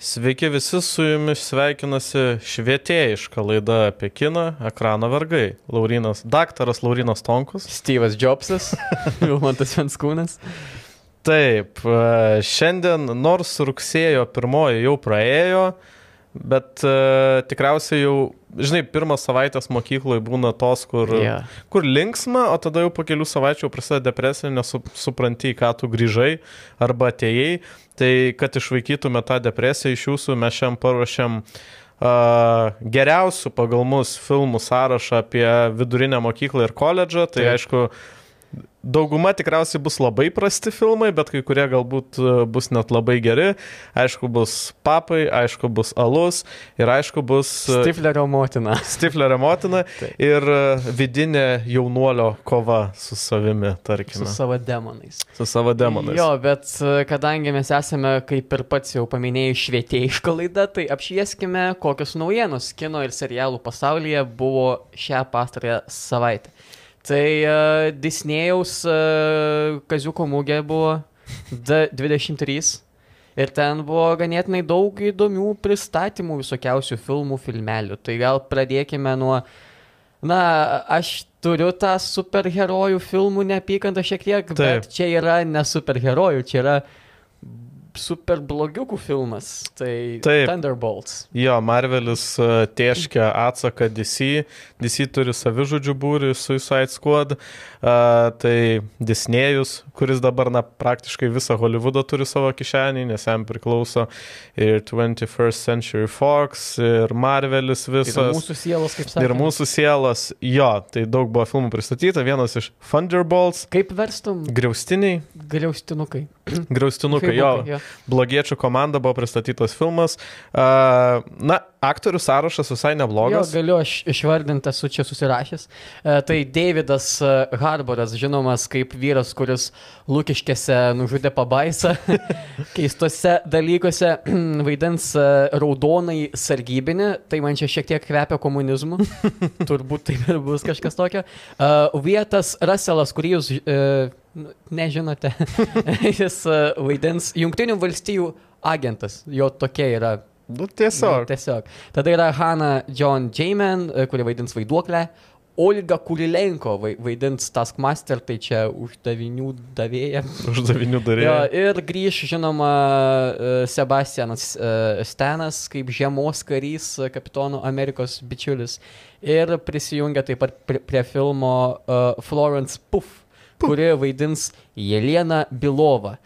Sveiki visi, su jumis sveikinasi švietėjiška laida apie kiną, ekrano vergai. Laurinas, daktaras Laurinas Tonkus. Steve'as Jobsas, Vilmantas Venskūnas. Taip, e, šiandien nors rugsėjo pirmoji jau praėjo, bet uh, tikriausiai jau, žinai, pirmas savaitės mokykloje būna tos, kur, Yeah. kur linksma, o tada jau po kelių savaičių jau prasideda depresija, nesupranti, ką tu grįžai arba atėjai. Tai kad išvaikytume tą depresiją iš jūsų, mes šiam paruošėm uh, geriausių pagal mus filmų sąrašą apie vidurinę mokyklą ir koledžą. Tai Taip. aišku, Dauguma tikriausiai bus labai prasti filmai, bet kai kurie galbūt e, bus net labai geri. Aišku, bus papai, aišku, bus alus ir aišku, bus e, Stiflerio motina. Stiflerio motina ir e, vidinė jaunuolio kova su savimi, Su tarkime, savo demonais. su savo demonais. Jo, bet kadangi mes esame, kaip ir pats jau paminėjai, švietėjiška laida, tai apšvieskime, kokios naujienos kino ir serialų pasaulyje buvo šią pastarąją savaitę. Tai uh, Disnėjaus uh, kaziuko mūgė buvo D23 ir ten buvo ganėtinai daug įdomių pristatymų visokiausių filmų, filmelių. Tai gal pradėkime nuo... Na, aš turiu tą superherojų filmų neapykantą šiek tiek, Taip. bet čia yra ne superherojų, čia yra super blogiukų filmas. Tai Taip. Thunderbolts. Jo, Marvelis e, tėškia atsaką DC, DC turi savižudžių būrį Suicide Squad, uh, tai Disnėjus, kuris dabar na, praktiškai visą Hollywoodą turi savo kišenį, nes jam priklauso ir 21st Century Fox, ir Marvelis Ir visas. mūsų sielos, kaip sakė. Ir mūsų sielas, jo, tai daug buvo filmų pristatyta, vienas iš Thunderbolts, Kaip verstum? Griaustiniai, Galiaustinukai. Griaustinukai, jo, jo. blogiečių komanda buvo pristatytas filmas. Uh, na, aktorių sąrašas visai Jo, neblogas. galiu aš išvardinti, esu čia susirašęs. E, tai Davidas e, Harboras, žinomas kaip vyras, kuris Lukiškėse nužudė pabaisą, keistose dalykuose vaidins e, raudonai sargybinį, tai man čia šiek tiek kvepia komunizmu. Turbūt taip ir bus kažkas tokio. E, Vietas Russellas, kurį jūs nu, nežinote, jis e, vaidins Junktinių valstijų agentas. Jo tokia yra Nu, tiesiog. Tiesiog. Tada yra Hanna John Jamin, e, kuri vaidins vaiduoklę. Olga Kurilenko vai- vaidins Taskmaster, tai čia uždavinių davėja. Uždavinių Jo, darėjo. ir grįž, žinoma, e, Sebastianas Stenas kaip žiemos karys, kapitono Amerikos bičiulis. Ir prisijungia taip pat prie, prie filmo Florence Puff, kuri vaidins Jelena Bilova.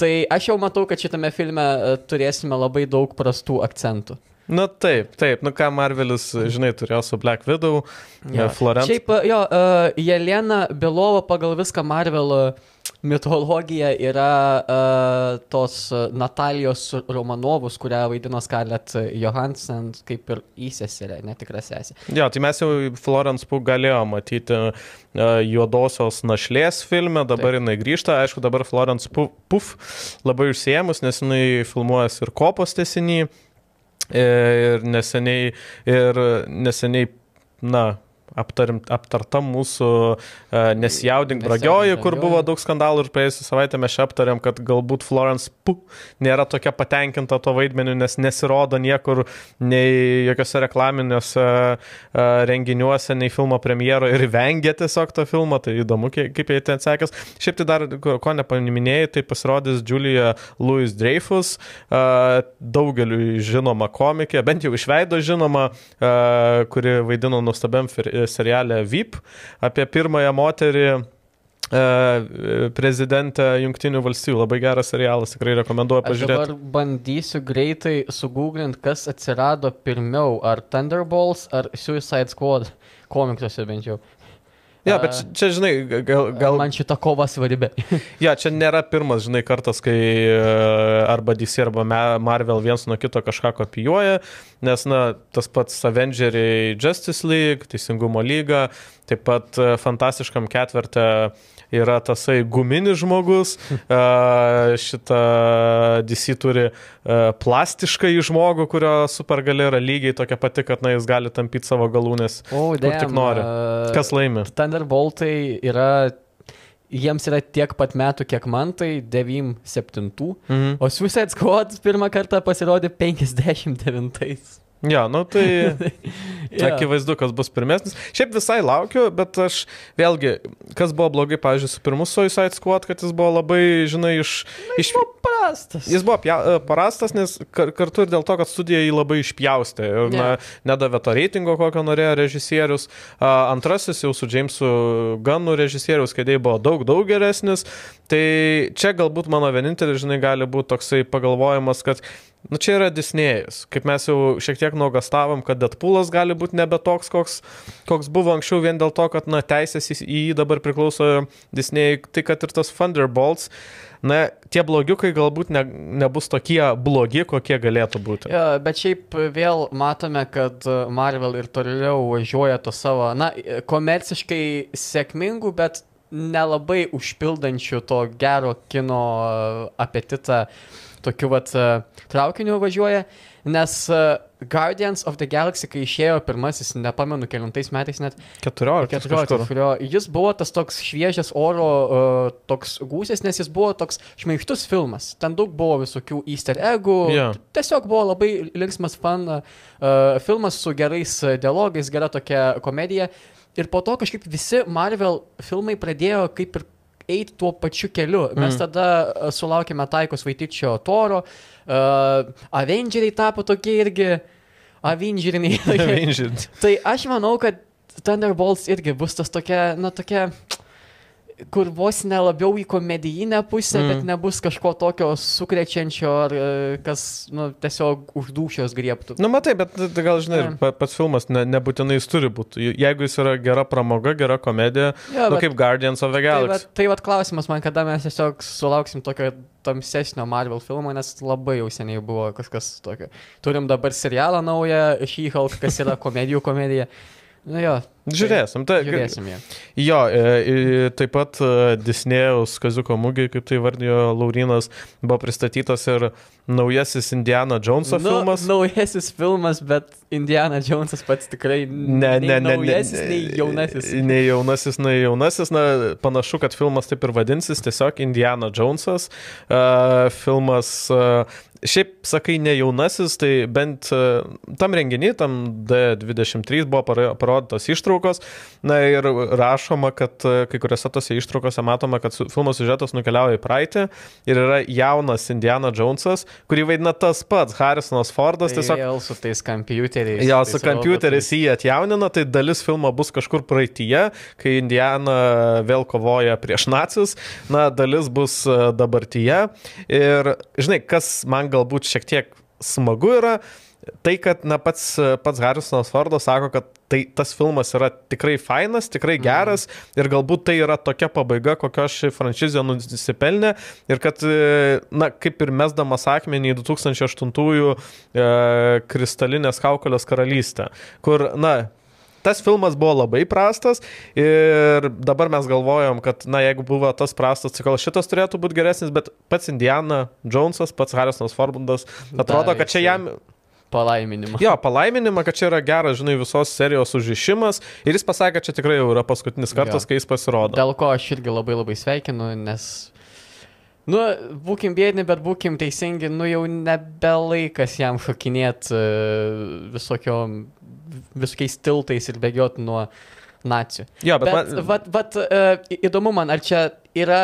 Tai aš jau matau, kad šitame filme e, turėsime labai daug prastų akcentų. Na taip, taip, nu ką Marvelis, žinai, turėjo su Black Widow, ja. Florence. Šiaip, e, jo, uh, Jelena Belova pagal viską Marvel e, mitologija yra uh, tos Natalijos Romanovus, kurią vaidino Scarlett Johansson, kaip ir įseserė, netikra sesė. Jo, tai mes jau Florence Pugh galėjome matyti uh, juodosios našlės filme, dabar Taip. jinai grįžta, aišku, dabar Florence Pu- Puff labai užsiemus, nes jinai filmuojas ir kopos tesinį, ir neseniai, ir neseniai, na, aptarim, aptarta mūsų uh, nesijaudink bragioji, kur buvo daug skandalų ir praėjusią savaitę mes čia aptarėm, kad galbūt Florence Puh nėra tokia patenkinta to vaidmeniu, nes nesirodo niekur, nei jokiose reklaminiuose uh, renginiuose, nei filmo premjero ir vengia tiesiog to filmo, tai įdomu, kaip jie ten sekės. Šiaip tai dar, ko nepaminėjai, tai pasirodys Julia Louis Dreyfus, uh, daugeliu žinoma komikė, bent jau iš veido žinoma, kuri vaidino nuostabiam seriale VIP apie pirmąją moterį e, prezidentę Junktinių valstybių. Labai geras serialas, tikrai rekomenduoju Aš pažiūrėti. dabar bandysiu greitai sugūglinti, kas atsirado pirmiau, ar Thunderbolts, ar Suicide Squad komiksuose bent jau. Ja, bet čia, čia žinai, gal, Gal man šita kova svarbi. Ja, čia nėra pirmas, žinai, kartas, kai e, arba DC arba Marvel viens nuo kito kažką kopijuoja, nes, na, tas pats Avengeriai Justice League, Teisingumo lyga, taip pat e, fantastiškam ketvirtė yra tasai guminis žmogus, šitą DC turi plastišką į žmogų, kurio supergalia yra lygiai tokia pati, kad, na, jis gali tampyti savo galūnės, O, kur tik nori. Kas laimi? Thunderboltai yra jiems yra tiek pat metų, kiek man, tai 97. Mhm. O Suicide Squad pirmą kartą pasirodė 59. Ja, nu tai Jo. akivaizdu, kas bus pirmesnis. Šiaip visai laukiu, bet aš vėlgi, kas buvo blogai, pavyzdžiui, su pirmu Suicide Squad, kad jis buvo labai, žinai, iš... iš Buvo prastas. Jis buvo pja, e, parastas, nes kar, kartu ir dėl to, kad studija jį labai išpjaustė ir na, nedavė to reitingo, kokio norėjo režisierius. Antrasis jau su Jamesu Gunnu režisieriaus kėdėjai buvo daug, daug geresnis. Tai čia galbūt mano vienintelis, žinai, gali būti toksai pagalvojimas, kad Nu čia yra Disnėjus. Kaip mes jau šiek tiek nuogastavom, kad Deadpoolas gali būti nebe toks, koks, koks buvo anksčiau, vien dėl to, kad na, teisės į jį dabar priklauso Disnėjui. Tai kad ir tas Thunderbolts, na, tie blogiukai galbūt ne, nebus tokie blogi, kokie galėtų būti. Ja, bet šiaip vėl matome, kad Marvel ir toliau važiuoja to savo, na, komerciškai sėkmingų, bet nelabai užpildančių to gero kino apetitą tokiu vat e, traukiniu važiuoja, nes e, Guardians of the Galaxy, kai išėjo pirmasis, nepamenu, kelintais metais net, 14. 14, kažkur. kurio jis buvo tas toks šviežias oro uh, toks gūsis, nes jis buvo toks šmeižtus filmas. Ten daug buvo visokių easter eggų. Jo. Tiesiog buvo labai linksmas fan uh, filmas su gerais dialogais, gera tokia komedija. Ir po to kažkaip visi Marvel filmai pradėjo kaip ir eiti tuo pačiu keliu. Mes Mm. tada uh, sulaukėme Taikos Vaitičio Toro, uh, Avengeriai tapo tokie irgi. Avengeriniai. Tai aš manau, kad Thunderbolts irgi bus tas tokia, na tokia, kur vos nelabiau į komedijinę pusę, Mm. mm. bet nebus kažko tokio sukrečiančio ar e, kas, nu, tiesiog uždūšios griebtų. Nu, matai, bet tai gal žinai, Ne. pa- pats filmas ne, nebūtinai jis turi būti. Jeigu jis yra gera pramoga, gera komedija, Jo, nu, bet- kaip Guardians of the Tai Galaxy. vat, tai vad klausimas man, kada mes tiesiog sulauksim tokio tamsesnio Marvel filmo, nes labai jau seniai buvo kažkas tokio. Turim dabar serialą naują, She-Hulk, kas yra komedijų komedija. Nu jo, Žiūrėsim. Tai, žiūrėsim ją. Jo, e, e, taip pat e, Disnėjaus Kaziuko mūgiai, kaip tai vardijo Laurinas, buvo pristatytas ir naujasis Indiana Joneso Nu, filmas. Naujasis filmas, bet Indiana Jonesas pats tikrai Ne, ne, ne. Naujasis, nei jaunasis. Nei jaunasis, nei jaunasis. Na, panašu, kad filmas taip ir vadinsis, tiesiog Indiana Jonesas. Uh, filmas. Uh, Šiaip sakai ne jaunasis, tai bent uh, tam renginiui, tam D23 buvo paro- parodytos ištraukos. Na ir rašoma, kad uh, kai kuriuose tose ištraukose matoma, kad filmo siužetas nukeliauja į praeitį ir yra jaunas Indiana Jonesas, kurį vaidina tas pats Harrisonas Fordas. Tai Tiesiog vėl su tais kompiuteriais. Jo, su kompiuteriais jį atjaunina, tai dalis filmo bus kažkur praeitie, kai Indiana vėl kovoja prieš nacius, na, dalis bus e, dabartyje. Ir, žinai, kas man galbūt šiek tiek smagu yra, tai, kad, na, pats, pats Harrisonas Fordas sako, kad tai, tas filmas yra tikrai fainas, tikrai geras ir galbūt tai yra tokia pabaiga, kokios ši franšizė nusipelnė ir kad, e, na, kaip ir mesdamas akmenį į 2008-ųjų e, kristalinės kaukolės karalystę, kur, na, Tas filmas buvo labai prastas ir dabar mes galvojom, kad, na, jeigu buvo tas prastas, tai gal šitas turėtų būti geresnis, bet pats Indiana Jonesas, pats Harrisonas Fordas, atrodo, kad čia jam Palaiminimą. Jo, palaiminimą, kad čia yra geras, žinai, visos serijos užišimas ir jis pasakė, kad čia tikrai jau yra paskutinis kartas, Jo. kai jis pasirodo. Dėl ko aš irgi labai labai sveikinu, nes... Nu, būkim bėdini, bet būkim teisingi, nu jau nebelaikas jam šokinėti visokiom, visokiais tiltais ir bėgioti nuo nacijų. Jo, bet, Bet, man, vat, vat, uh, įdomu man, ar čia yra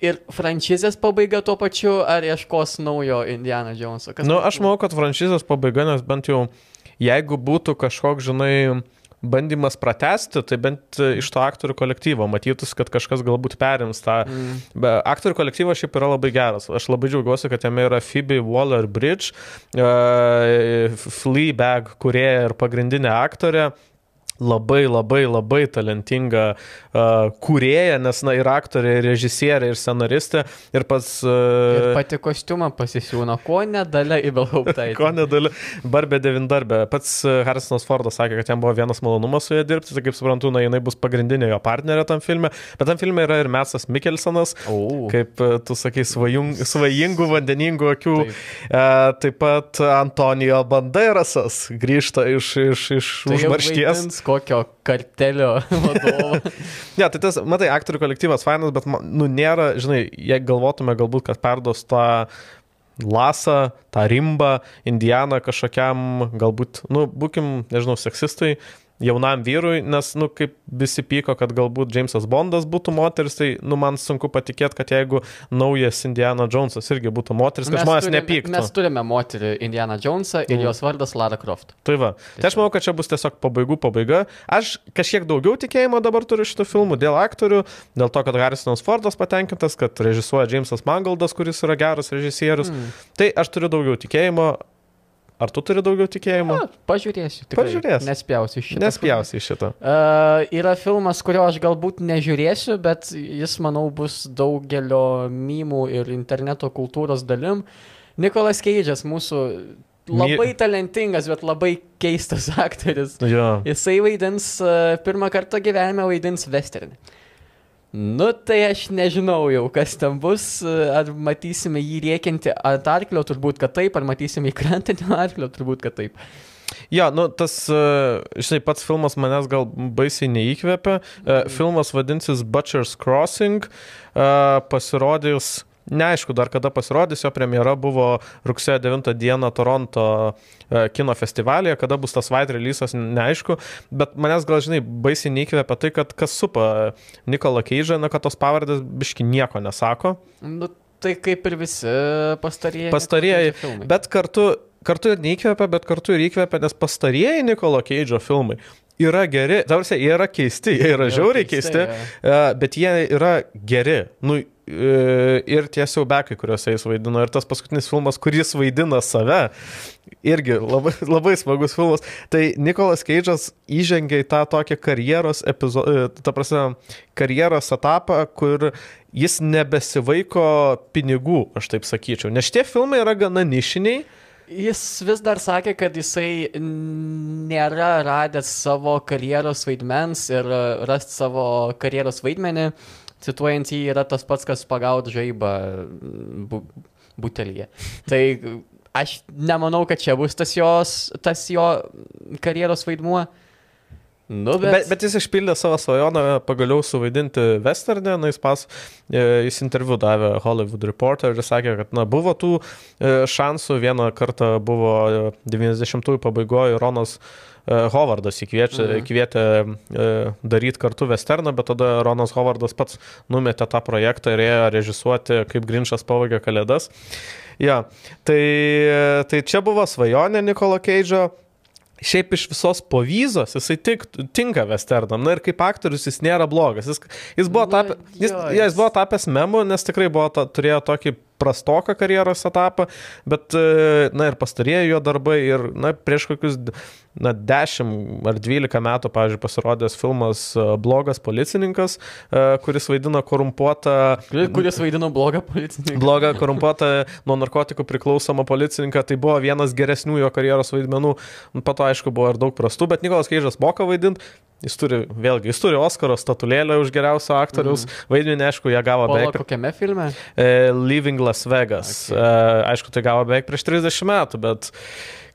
ir franšizės pabaiga tuo pačiu, ar ieškos naujo Indiana Joneso? Kas nu, aš manau, kad franšizės pabaiga, nes bent jau, jeigu būtų kažkoks, žinai, bandymas pratesti, tai bent e, iš to aktorių kolektyvo matytųsi, kad kažkas galbūt perims tą. Mm. Be, aktorių kolektyvas šiaip yra labai geras. Aš labai džiaugiuosi, kad jame yra Phoebe Waller-Bridge, uh, Fleabag kurėja ir pagrindinė aktorė. Labai, labai, labai talentinga uh, kurėja, nes, na, ir aktorė, ir režisierė, ir scenaristė, ir pats... Ir Uh, pati kostiumą pasisiūna, ko nedalė į Belhauptaitę. Ko nedali, barbė devindarbė. Pats Harrisonas Fordas sakė, kad jam buvo vienas malonumas su ja dirbti, tai kaip suprantu, na, jinai bus pagrindinė jo partnerė tam filme, bet tam filme yra ir Mesas Mikkelsonas, O, kaip tu sakai, svajung, svajingų, vandeningų akių. Taip. E, taip pat Antonijo Banderasas grįžta iš, iš, iš Tai užmaršties. Kažkokio kartelio vadovo. Ne, tai tas, matai, aktorių kolektyvas fainas, bet, nu, nėra, žinai, jei galvotume galbūt, kad perduos tą lasą, tą rimbą, indianą kažkokiam, galbūt, nu, būkim, nežinau, seksistui, jaunam vyrui, nes, nu, kaip visi pyko, kad galbūt Jamesas Bondas būtų moteris, tai, nu, man sunku patikėti, kad jeigu naujas Indiana Jonesas irgi būtų moteris, kad žmonės turime- nepyktų. Mes turime moterį Indiana Jonesą ir Mhm. jos vardas Lara Croft. Tai va. Tai aš manau, kad čia bus tiesiog pabaigų pabaiga. Aš kažkiek daugiau tikėjimo dabar turiu šitų filmų dėl aktorių, dėl to, kad Harrisonas Fordas patenkintas, kad režisuoja Jamesas Mangaldas, kuris yra geras režisierius. Mm. Tai aš turiu daugiau tikėjimo. Ar tu turi daugiau tikėjimo? Na, pažiūrėsiu. tikrai. Pažiūrėsi. Nespjausiu šitą. Nespjausi į šitą. Uh, yra filmas, kurio aš galbūt nežiūrėsiu, bet jis, manau, bus daugelio mymų ir interneto kultūros dalim. Nikolas Keidžas, mūsų labai talentingas, bet labai keistas aktorius. Jo. Jisai vaidins, uh, pirmą kartą gyvenime vaidins westernį. Nu, tai aš nežinau jau, kas ten bus. uh, Ar matysime jį rėkinti ant arklio, turbūt, kad taip, ar matysime į krantinį arklio, turbūt, kad taip. Ja, nu, tas, e, žinai, pats filmas manęs gal baisiai neįkvėpė. E, Filmas vadinsis Butcher's Crossing. E, Pasirodys, neaišku dar kada pasirodys, jo premjera buvo rugsėjo 9 dieną Toronto e, kino festivalėje, kada bus tas wide release'as, neaišku, bet manęs gal, žinai, baisiai neįkvėpė tai, kad kas supa Nikolą Keidžą, na, kad tos pavardės biški nieko nesako. Nu, tai kaip ir visi pastarieji. Pastarieji, filmai. Bet kartu, kartu ir neįkvėpia, bet kartu ir įkvėpia, nes pastarieji Nikolo Keidžo filmai yra geri. Tarsi, jie yra keisti, jie yra žiauriai keisti, jo. e, bet jie yra geri. Nu, e, ir tie siaubekai, kuriuose jis vaidino, ir tas paskutinis filmas, kuris vaidina save, irgi labai, labai smagus filmas. Tai Nikolas Keidžas įžengia į tą tokį karjeros epizodą, ta prasme, karjeros etapą, kur jis nebesivaiko pinigų, aš taip sakyčiau. Nes šitie filmai yra gana nišiniai. Jis vis dar sakė, kad jisai nėra radęs savo karjeros vaidmens ir e, rast savo karjeros vaidmenį. Cituojant jį, yra tas pats, kas pagaut žaibą bu, butelyje. Tai aš nemanau, kad čia bus tas, jos, tas jo karjeros vaidmuo. Nu, bet... Bet, bet jis išpildė savo svajonę pagaliau suvaidinti Westernę, na, jis, pas, e, jis interviu davė Hollywood Reporter ir sakė, kad na, buvo tų e, šansų, vieną kartą buvo e, 90-ųjų pabaigoje Ronas e, Hovardas įkviečia, Mhm. kvietė e, daryti kartu Westerną, bet tada Ronas Hovardas pats numetė tą projektą ir ėjo režisuoti, kaip Grinčas pavogė kalėdas. Ja, tai, tai čia buvo svajonė Nikolo Keidžo. Šiaip iš visos povyzos jisai tik, tinka Westernam. Na ir kaip aktorius jis nėra blogas. Jis, jis, buvo, tapę, jis jis- buvo tapęs memu, nes tikrai buvo, ta, turėjo tokį prastoką karjeros etapą, bet, e, na ir pastarėjo jo darbai ir, na, prieš kokius, na, 10 ar 12 metų, pavyzdžiui, pasirodęs filmas e, Blogas policininkas, e, kuris vaidino korumpuotą Kuris vaidino blogą policininką. blogą, korumpuotą nuo narkotikų priklausomą policininką, tai buvo vienas geresnių jo karjeros vaidmenų, po to aišku buvo ir daug prastų, bet Nikolas Keižas moka vaidinti, jis turi, vėlgi, jis turi Oskaro statulėlę už geriausio aktoriaus mm. vaidmenį, aišku, ją gavo Pala, beveik kokiame filme? e, Leaving Las Vegas. Okay. E, aišku, tai gavo beveik prieš 30 metų, bet,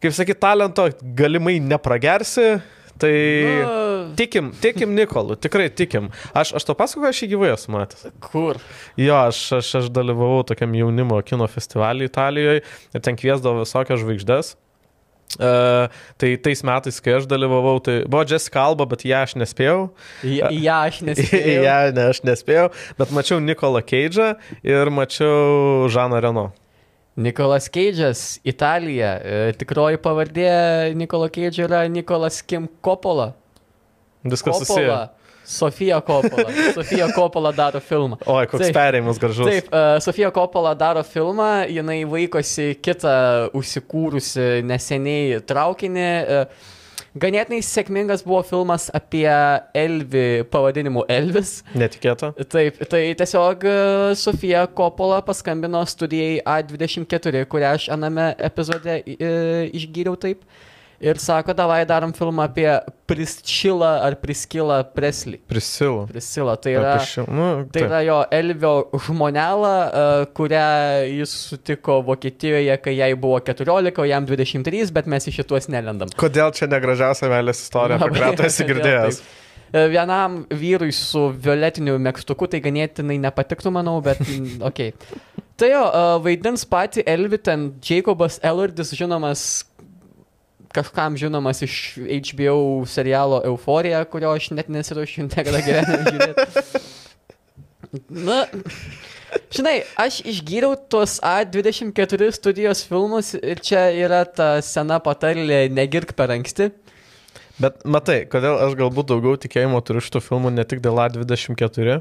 kaip sakyt, talento galimai nepragersi. Tai Nu, tikim, tikim Nikolu, tikrai tikim. Aš, aš to pasakoju, aš jį gyvai esu matęs. kur? Jo, aš, aš, aš dalyvavau tokiam jaunimo kino festivalį Italijoje ir ten kviesdavo visokias žvaigždės. Uh, tai tais metais, kai aš dalyvavau, tai buvo Jessica Alba, bet ją aš nespėjau. Ja, ja aš nespėjau. Ja, ne, aš nespėjau, bet mačiau Nikolą Keidžą ir mačiau Žaną Reno. Nikolas Keidžas, Italija. E, tikroji pavardė Nikolo Keidžio yra Nikolas Kim Coppola. Viskas susiję. Sofija Coppola. Sofija Coppola daro filmą. Oi, koks Taip. perėjimas gražus. Taip, uh, Sofija Coppola daro filmą, jinai vaikosi kitą užsikūrusi neseniai traukinį. Uh, ganėtinai sėkmingas buvo filmas apie Elvi pavadinimu Elvis. Netikėta. Taip, tai tiesiog e, Sofija Coppola paskambino studijai A24, kurią aš aname epizode išgyriau taip. Ir sako, davai darom filmą apie Prisčilą ar Priskilą Presley. Prisilų. Priscila, tai yra, šį- Nu, tai taip. yra jo Elvio žmonelą, uh, kurią jis sutiko Vokietijoje, kai jai buvo 14, o jam 23, bet mes į šituos nelendam. Kodėl čia negražiausia meilės istorija, apie kurią tu esi girdėjęs? taip. E, Vienam vyrui su violetiniu mėgstuku tai ganėtinai nepatiktų, manau, bet mm, okei. Okay. Tai jo, e, vaidins patį Elvi, ten Jacobas Ellardis, žinomas, kažkam žinomas iš HBO serialo Euforija, kurio aš net nesiruošiu niekada gyvenime žiūrėti. Na, žinai, aš išgyriau tuos A24 studijos filmus ir čia yra ta sena patarlė negirk per anksti. Bet matai, kodėl aš galbūt daugiau tikėjimo turiu šitų filmų ne tik dėl A24.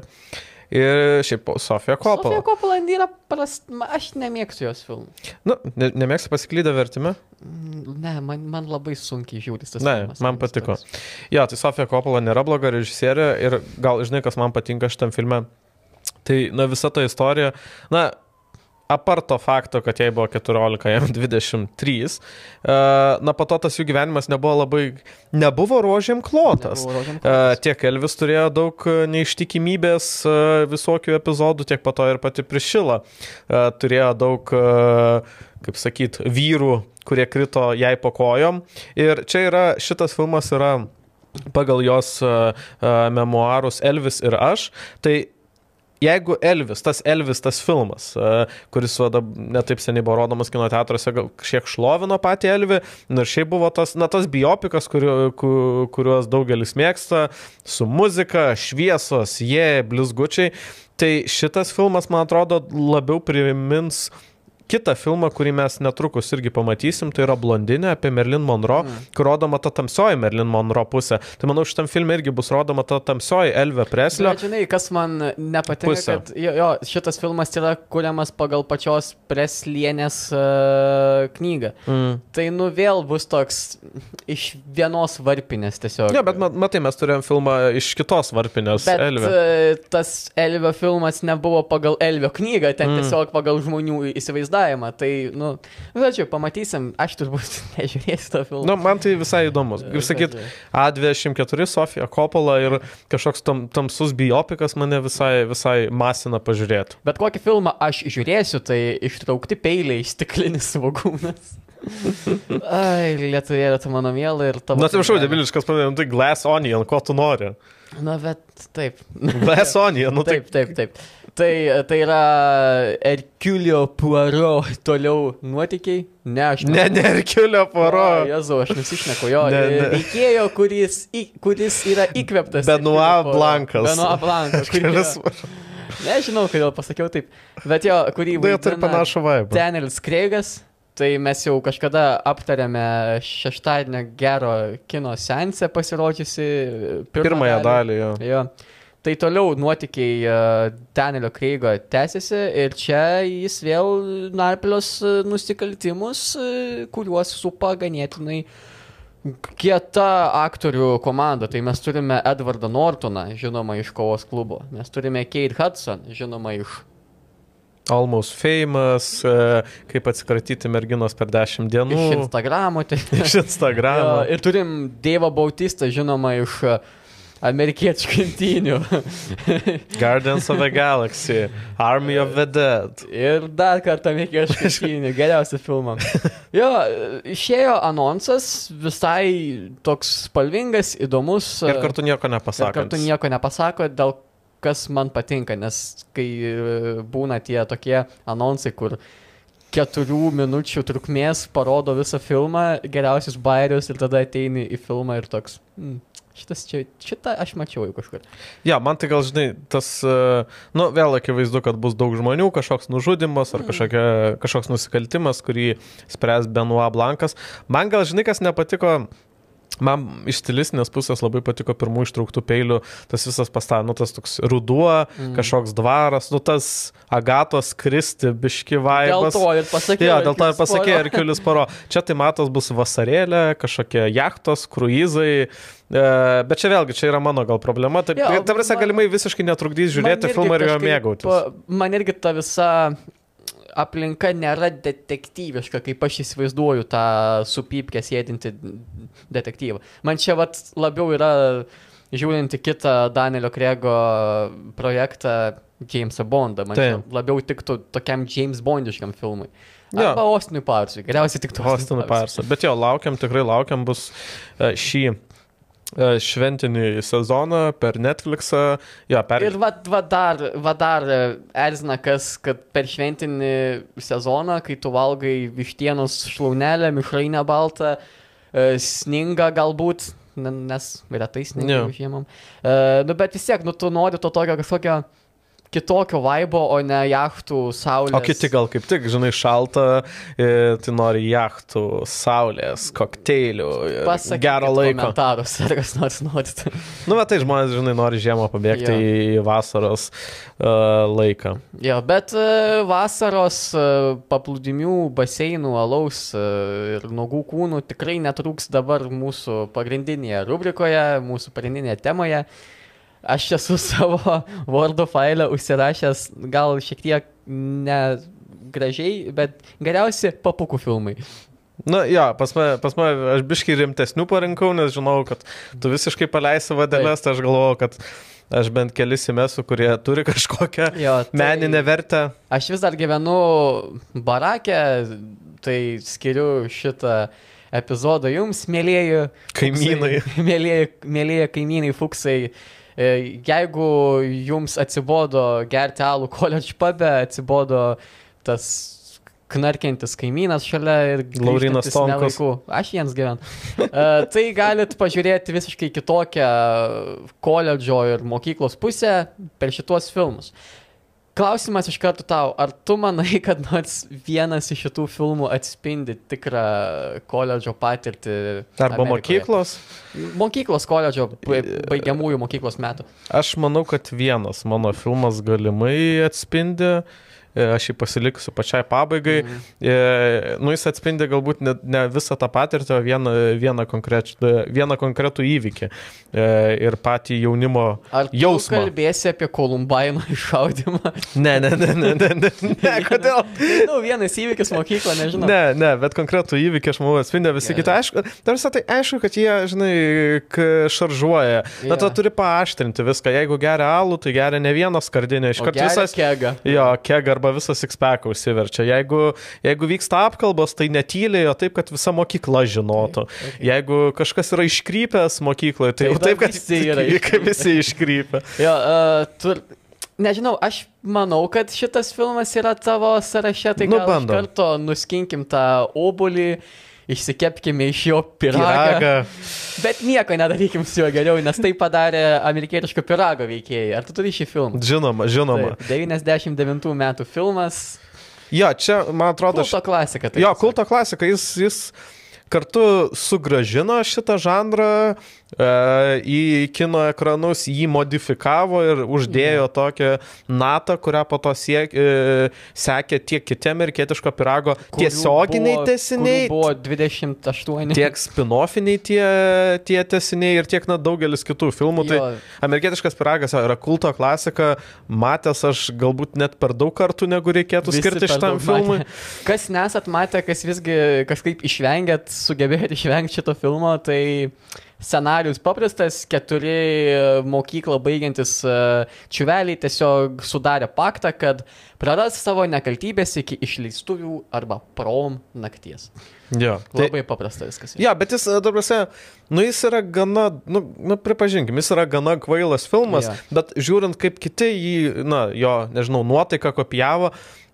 Ir šiaip Sofija Sofija Kopala. Coppola yra prast... Aš nemėgstu jos filmų. Nu, ne, nemėgsti pasiklydę vertime? Mm, Ne, man, man labai sunkiai žiūris tas Ne, filmas. man patiko. toks- Jo, tai Sofija Kopala nėra bloga režisierė ir gal žinai, kas man patinka šitam filme. Tai, na, visa ta istorija, na, apart to fakto, kad jai buvo 14, jam 23, uh, na, po to tas jų gyvenimas nebuvo labai, nebuvo rožėm klotas. Nebuvo rožėm Uh, klotas. tiek Elvis turėjo daug e, neištikimybės uh, visokių epizodų, tiek po to ir pati Prišila uh, turėjo daug, uh, kaip sakyt, vyrų, kurie krito jai po kojom. Ir čia yra, šitas filmas yra pagal jos uh, uh, memoarus Elvis ir aš. Tai jeigu Elvis, tas Elvis, tas filmas, uh, kuris netaip seniai buvo rodomas kino teatruose, šiek šlovino patį Elvį, nors šiaip buvo tas, na, tas biopikas, kuriu, ku, kuriuos daugelis mėgsta, su muzika, šviesos, jie, blizgučiai. Tai šitas filmas, man atrodo, labiau primins kitą filmą, kurį mes netrukus irgi pamatysim, tai yra Blondinė apie Merlin Monroe, mm. kur rodoma ta tamsioji Merlin Monroe pusė. Tai manau, šitam filmui irgi bus rodoma ta tamsioji Elvė Preslio. Bet žinai, kas man nepatinka, Pusė. kad jo, jo, šitas filmas yra kuriamas pagal pačios preslienės uh, knygą. Mm. Tai nu vėl bus toks iš vienos varpinės tiesiog. Ne, bet ma- matai, mes turėjom filmą iš kitos varpinės Bet Elvė. e, tas Elvio filmas nebuvo pagal Elvio knygą, ten mm. tiesiog pagal žmonių įsivaizdavimą. Tai, nu, žodžiu, pamatysim, aš turbūt nežiūrėsiu to filmo. Nu, man tai visai įdomus. Kaip sakyt, A24 Sofija Coppola ir kažkoks tam, tamsus biopikas mane visai, visai masina pažiūrėti. Bet kokį filmą aš žiūrėsiu, tai ištraukti peiliai, stiklinis svagūnas. Ai, lietuvėlė, tu mano mėla ir tavo. Na, atsiprašau, debiliškas pavadinimas, tai Glass Onion, ko tu nori? Na, bet taip. Glass Onion, nu tai Taip, taip, taip. Tai, tai yra Herculio Poirot toliau nuotykiai. Ne, aš Ne, ne, Herkulio poro. O, Jezu, aš nusišneku jo. Ne, ne. Veikėjo, kuris, į, kuris yra Herculio Poirot. Blankas. Benoit Blankas. Kelis- Nežinau, kodėl pasakiau taip. Bet jo, kurį Nu, jie turi panašų vaibą. Danielis Kreigas. Tai mes jau kažkada aptarėme šeštadienio gero kino sensę pasirodžiusi. pirmą Pirmąją dalį, jo. Jo. Tai toliau nuotykiai uh, Danielio Kreigo tęsiasi ir čia jis vėl narplios uh, nusikaltimus, uh, kuriuos supa ganėtinai kieta aktorių komanda. Tai mes turime Edvardą Nortoną, žinoma, iš kovos klubo. Mes turime Kate Hudson, žinoma, iš... Almost famous, e, kaip atsikratyti merginos per 10 dienų. Iš Instagramo. Tai, Iš Instagramo. Ir turim Dėvą Bautistą, žinoma, iš uh, amerikiečių imtynių. Guardians of the Galaxy, Army of the Dead. Ir dar kartą amerikiečių imtynių, geriausia filmą. Jo, išėjo anonsas, visai toks spalvingas, įdomus. Ir kartu nieko nepasako. kartu nieko nepasako, dėl kas man patinka, nes kai e, būna tie tokie anonsai, kur keturių minučių trukmės parodo visą filmą, geriausius bairius ir tada ateini į filmą ir toks. Mm, šitas čia, šitą aš mačiau jau kažkur. Ja, man tai gal, žinai, tas, e, nu, vėl akivaizdu, kad bus daug žmonių, kažkoks nužudimas ar kažkokia, kažkoks nusikaltimas, kurį spręs Benoit Blankas. Man gal, žinai, kas nepatiko, man iš stilistinės pusės labai patiko pirmų ištrauktų peilių, tas visas pastatymas, nu, tas toks ruduo, mm. kažkoks dvaras, nu, tas Agatos Kristi, biški Dėl vaibas. to ir pasakė. Jo, dėl to ir pasakė Herkulis Paro. Čia tai matos bus vasarėlė, kažkokie jachtos, kruizai. E, bet čia vėlgi, čia yra mano gal problema. Taip, ja, ta prasme, galimai visiškai netrukdys žiūrėti filmą ir jo mėgautis. Man irgi ta visa aplinka nėra detektyviška, kaip aš įsivaizduoju tą supypkę sėdinti detektyvą. Man čia vat labiau yra, žiūrint į kitą Danielio Krego projektą Jamesą Bondą, man Taip. labiau tiktų tokiam James Bondiškam filmui. Arba Austinui Parsui, geriausiai tik to Austinui Parsą. Bet jo, laukiam, tikrai laukiam bus e, šį šventinį sezoną per Netflixą. Jo, per... Ir va, va dar, va dar e, erzina, kas, kad per šventinį sezoną, kai tu valgai vištienos šlaunelę, mišrainę baltą, e, sninga galbūt, nes retai sninga. E, Nu, bet vis tiek, nu, tu nori to tokio kažkokio kitokio vaibo, o ne jachtų saulės. O kiti gal kaip tik, žinai, šalta, e, tai nori jachtų, saulės, kokteilių, ir Pasakykit gero laiko. Komentarus, ar kas nors norit. Nu, bet tai žmonės, žinai, nori žiemą pabėgti Jo. į vasaros uh, laiką. Jo, bet e, vasaros e, paplūdimių, baseinų, alaus e, ir nuogų kūnų tikrai netrūks dabar mūsų pagrindinėje rubrikoje, mūsų pagrindinėje temoje. Aš esu savo Wordo failę užsirašęs gal šiek tiek ne gražiai, bet geriausi papukų filmai. Na, jo, pas mane, pas mane aš biškai rimtesnių parinkau, nes žinau, kad tu visiškai paleisi vadelės, tai aš galvoju, kad aš bent kelis įmesiu, kurie turi kažkokią Jo, tai- meninę vertę. Aš vis dar gyvenu barakė, tai skiriu šitą epizodą jums, mėlyjeji. Kaimynai. Mėlyjeji kaimynai fuksai. E, Jeigu jums atsibodo gerti alų koledž pube, atsibodo tas knarkiantis kaimynas šalia ir Stonkus. nelaiku. Aš jiems gyvenu. Uh, tai galit pažiūrėti visiškai kitokią koledžo ir mokyklos pusę per šituos filmus. Klausimas iš karto tau, ar tu manai, kad nors vienas iš šitų filmų atspindi tikrą koledžo patirtį? Arba Amerikoje? mokyklos. Mokyklos koledžo, ba- baigiamųjų mokyklos metų. Aš manau, kad vienas mano filmas galimai atspindi. e, Aš jį pasiliksiu pačiai pabaigai. Mhm. E, Nu, jis atspindi galbūt ne, ne visą tą patirtį, o vieną, vieną, konkrečių, vieną konkretų įvykį e, ir patį jaunimo Ar jausmą. kalbėsi apie Kolumbaino iššaudimą? Ne, ne, ne, ne, ne, ne, ne kodėl? Nežinau, vienas įvykis mokykla, nežinau. Ne, ne, bet konkretų įvykį aš manau atspindi visi Gerai. kiti. Aišku, tarsi tai aišku, kad jie, žinai, šaržuoja. Na, tu turi paaštrinti viską. Jeigu geria alų, tai geria ne vieną skardinę, iš karto visas. kegą. Jo, kiek arba visas sixpack užsiverčia. Jeigu, jeigu vyksta apkalbos, tai netyliai, o taip, kad visa mokykla žinotų. Okay. Jeigu kažkas yra iškrypęs mokykloje, tai jau Tada taip, kad visi yra kaip visi iškrypę. Jo, uh, tu... Nežinau, aš manau, kad šitas filmas yra tavo sąraše, tai Nu, gal iš karto nuskinkim tą obolį, išsikepkime iš jo piragą. Pyragą. Bet nieko nedarykim su juo geriau, nes tai padarė amerikietiško pirago veikėjai. Ar tu turi šį filmą? Žinoma, žinoma. Taip, 99 metų filmas. Jo, čia, man atrodo, Kulto klasika. taip Jo, kulto klasika, jis, jis kartu sugražino šitą žanrą į kino ekranus, jį modifikavo ir uždėjo tokią natą, kurią po to siek, e, sekė tiek kiti amerikietiško pirago Kurių tiesioginiai buvo- tesiniai. Buvo 28. Tiek spin-offiniai tie, tie tesiniai ir tiek na daugelis kitų filmų. Tai Jo. amerikietiškas piragas yra kulto klasika, matęs aš galbūt net per daug kartų, negu reikėtų Visi skirti šitam filmui. matė. Kas nesat matę, kas visgi kažkaip išvengėt, sugebėjote išvengti šito filmo, tai scenarius paprastas, keturi e, mokyklą baigiantis e, čiuveliai tiesiog sudarė paktą, kad praras savo nekaltybės iki išleistuvių arba prom nakties. Jo, tai, Labai paprasta viskas. Ja, bet jis, dabarse, nu jis yra gana, nu, nu pripažinkim, jis yra gana kvailas filmas, Jo. bet žiūrint, kaip kiti jį, na, jo, nežinau, nuotaiką kopijavo,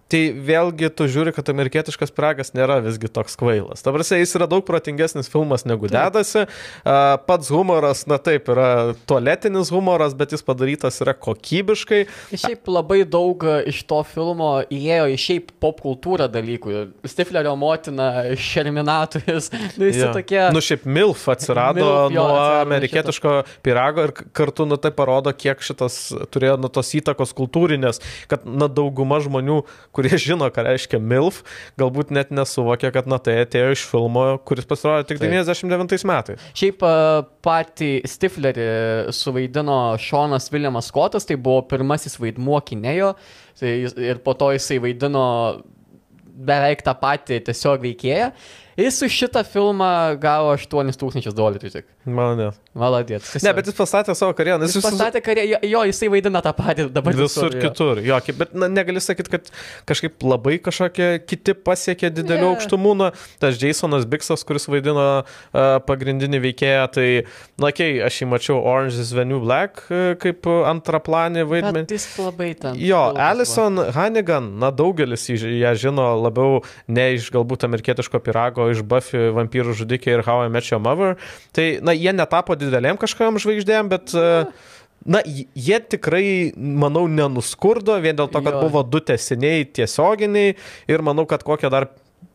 tai vėlgi tu žiūri, kad amerikietiškas pragas nėra visgi toks kvailas. Dabarse, jis yra daug protingesnis filmas negu dedasi. A, Pats humoras, na taip, yra tualetinis humoras, bet jis padarytas yra kokybiškai. Šiaip labai daug e, iš to filmo įėjo į šiaip pop kultūrą dalykų. Stiflerio motina, Šerminatorius, nu visi Jo. tokie. Nu, šiaip MILF atsirado MILF, jo, nuo atsirado amerikietiško pirago ir kartu, nu, tai parodo, kiek šitas turėjo, nu, tos įtakos kultūrinės, kad, na, dauguma žmonių, kurie žino, ką reiškia MILF, galbūt net nesuvokė, kad, na, tai atėjo iš filmo, kuris pasirodė tik Taip. 99 metais. Šiaip e, patį Stiflerį suvaidino Šonas Viljamas Skotas, tai buvo pirmasis vaidmuo kinėjo tai, ir po to jisai vaidino beveik tą patį tiesiog veikėją. Jis už šitą filmą gavo 8000 dolerių tik. Malonės. Maladėt. Ne, bet jis pastatė savo karjerą. Jis pastatė karjerą, jo, jisai vaidina tą patį dabar visur jo. kitur. Jo, kaip- bet na, negali sakyti, kad kažkaip labai kažkokie kiti pasiekė didelių Ne. aukštumų. Na, tas Jasonas Biksas, kuris vaidino uh, pagrindinį veikėją, tai, na, okei, okay, aš jį mačiau Orange is the New Black uh, kaip antraplanį vaidmenį. Bet jis labai ten. Jo. Alison Hannigan, na daugelis ją žino labiau ne iš galbūt amerikietiško pirago, iš Buffy vampyrų žudikė ir How I Met Your Mother. Tai, na, jie netapo didelėm kažkokiam žvaigždėm, bet... e, Na, jie tikrai, manau, nenuskurdo vien dėl to, kad Jo. buvo du tesiniai tiesioginiai ir manau, kad kokią dar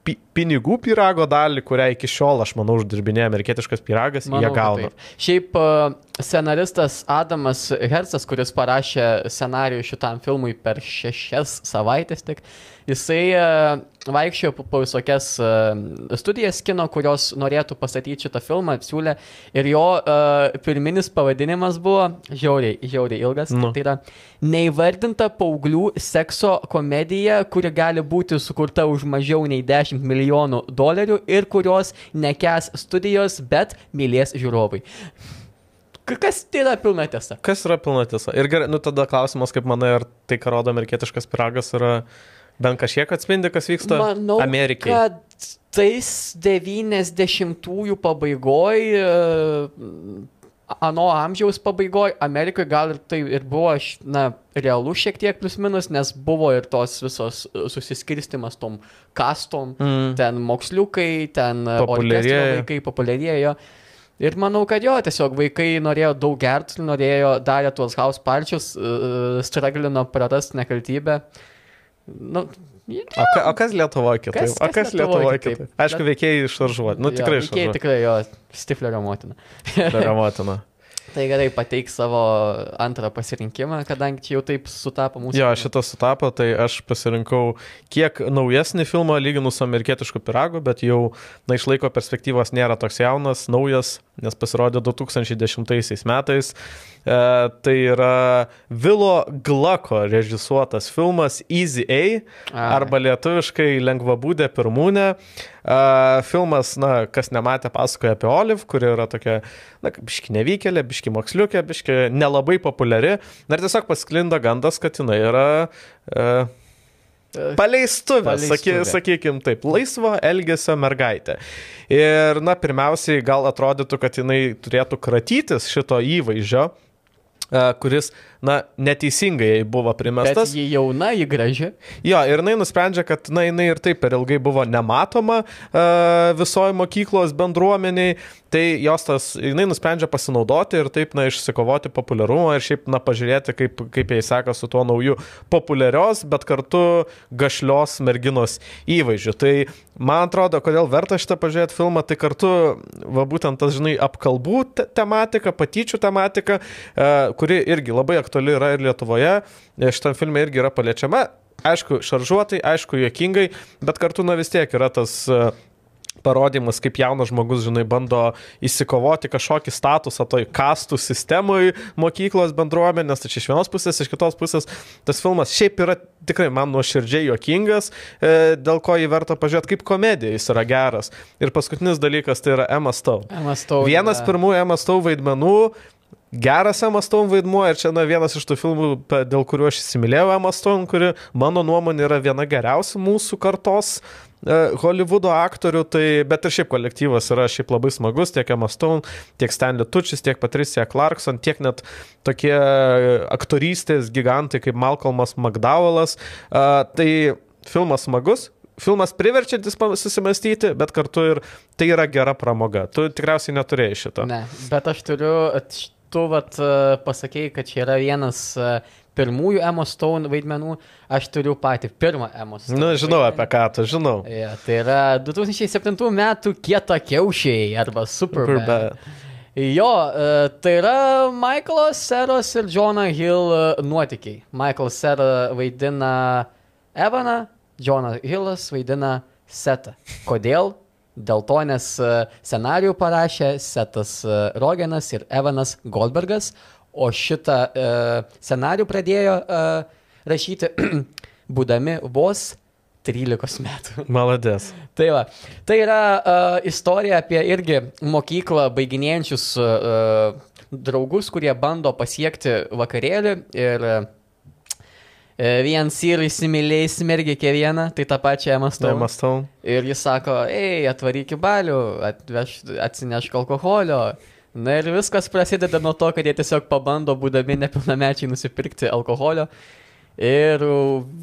pi pinigų pirago dalį, kurią iki šiol, aš manau, uždirbinėja amerikietiškas piragas, Manau, jie gauna. Šiaip uh, scenaristas Adamas Hersas, kuris parašė scenarijų šitam filmui per šešias savaitės tik, jisai uh, vaikščiojo po, visokias uh, studijas kino, kurios norėtų pastatyti šitą filmą, siūlė. Ir jo uh, pirminis pavadinimas buvo žiauriai, žiauriai ilgas. Nu. Tai yra neįvardinta paauglių sekso komedija, kuri gali būti sukurta už mažiau nei 10 milijonų dolerių ir kurios nekes studijos, bet mylės žiūrovai. Kas tai yra pilna tiesa? Kas yra pilna tiesa? Ir gerai, nu tada klausimas, kaip manai, ar tai, ką rodo amerikietiškas piragas, yra bent kažkiek atspindi, kas vyksta Manau, Amerikai. kad tais 90-ųjų pabaigoje, ano amžiaus pabaigoje, Amerikoje gal ir tai ir buvo, na, realu šiek tiek plus minus, nes buvo ir tos visos e, susiskirstimas tom kastom, Mm. ten moksliukai, ten e, orkestro vaikai populiarėjo. Ir manau, kad jo, tiesiog vaikai norėjo daug gerti, norėjo, darė tuos house parčius, uh, straglino prarast nekaltybę. Nu, O, ka, o kas Lietuvoje kitaip? Kas- o kas kas Lietuvoj Lietuvoje kitaip? kitaip? Aišku, veikėjai išvaržuoti. Nu, tikrai jo, veikėjai. Tikrai jo, Stiflerio motina. Remotina. Tai gerai, pateik savo antrą pasirinkimą, kadangi čia jau taip sutapo mūsų. Jo, šitas sutapo, tai aš pasirinkau kiek naujesnį filmą lyginus su amerikietišku piragu, bet jau, na, iš laiko perspektyvos nėra toks jaunas, naujas, nes pasirodė 2010 metais. E, tai yra Vilo Glako režisuotas filmas Easy A arba lietuviškai Lengvabūdė pirmūnė. Uh, filmas, na, kas nematė, pasakoja apie Olive, kuri yra tokia, na, biški nevykėlė, biški moksliukė, biški nelabai populiari. Na ir tiesiog pasklinda gandas, kad jinai yra uh, paleistuvė, saky, sakykim taip, laisvo elgesio mergaitė. Ir, na, pirmiausiai gal atrodytų, kad jinai turėtų kratytis šito įvaizdžio, kuris, na, neteisingai buvo Bet primestas. ji jauna, ji graži. Jo, ir jinai nusprendžia, kad na, jinai ir taip per ilgai buvo nematoma uh, visoji mokyklos bendruomeniai, tai jos tas, jinai nusprendžia pasinaudoti ir taip, na, išsikovoti populiarumą ir šiaip, na, pažiūrėti, kaip, kaip jai seka su tuo nauju populiarios, bet kartu gašlios merginos įvaizdžiu. Tai man atrodo, kodėl verta šitą pažiūrėti filmą, tai kartu, va būtent tas, žinai, apkalbų te tematika, patyčių tematika, uh, kuri irgi labai aktuali yra ir Lietuvoje, šitam filmui irgi yra paliečiama. Aišku, šaržuotai, aišku, juokingai, bet kartu, na vis tiek yra tas uh, parodymas, kaip jaunas žmogus, žinai, bando įsikovoti kažkokį statusą toj kastų sistemui mokyklos bendruomenės, tai čia iš vienos pusės, iš kitos pusės tas filmas šiaip yra tikrai man nuoširdžiai juokingas, e, dėl ko jį verta pažiūrėti kaip komedija, jis yra geras. Ir paskutinis dalykas tai yra Emma Stone Vienas pirmųjų Emma Stone vaidmenų. Geras Emma Stone vaidmuo ir čia na, vienas iš tų filmų, dėl kurių aš įsimylėjau Emma Stone, kuri mano nuomonė yra viena geriausių mūsų kartos e, Hollywoodo aktorių, tai, bet ir šiaip kolektyvas yra šiaip labai smagus, tiek Emma Stone, tiek Stanley Tučis, tiek Patricia Clarkson, tiek net tokie aktorystės gigantai kaip Malcolmas McDowellas. E, tai filmas smagus, filmas priverčiantis susimastyti, bet kartu ir tai yra gera pramoga. Tu tikriausiai neturėjai šito. Ne, bet aš turiu, tu vat e, pasakėjai, kad čia yra vienas e, pirmųjų Emma Stone vaidmenų, aš turiu patį pirmą Emma Stone. Na, Nu, žinau vaidmenį. apie ką tu, žinau. Ja, tai yra 2007 metų kieta kiaušiai arba Superbad. Superbad. Jo, e, tai yra Michaelo Seros ir Johną Hill e, nuotykiai. Michael Sera vaidina Evaną, Johnas Hillas vaidina Setą. Kodėl? Dėl to, nes e, scenarijų parašė Setas e, Rogenas ir Evanas Goldbergas, o šitą e, scenarijų pradėjo e, rašyti būdami vos 13 metų. Maladės. Tai va, tai yra uh, istorija apie irgi mokyklą baiginėjančius uh, draugus, kurie bando pasiekti vakarėlį ir uh, Vienas ir įsimylėjęs mergė kiekvieną, tai tą pačią Stone. Ir jis sako, ei, atvaryk į balių, atveš, atsinešk alkoholio. Na ir viskas prasideda nuo to, kad jie tiesiog pabando, būdami nepilnamečiai, nusipirkti alkoholio. Ir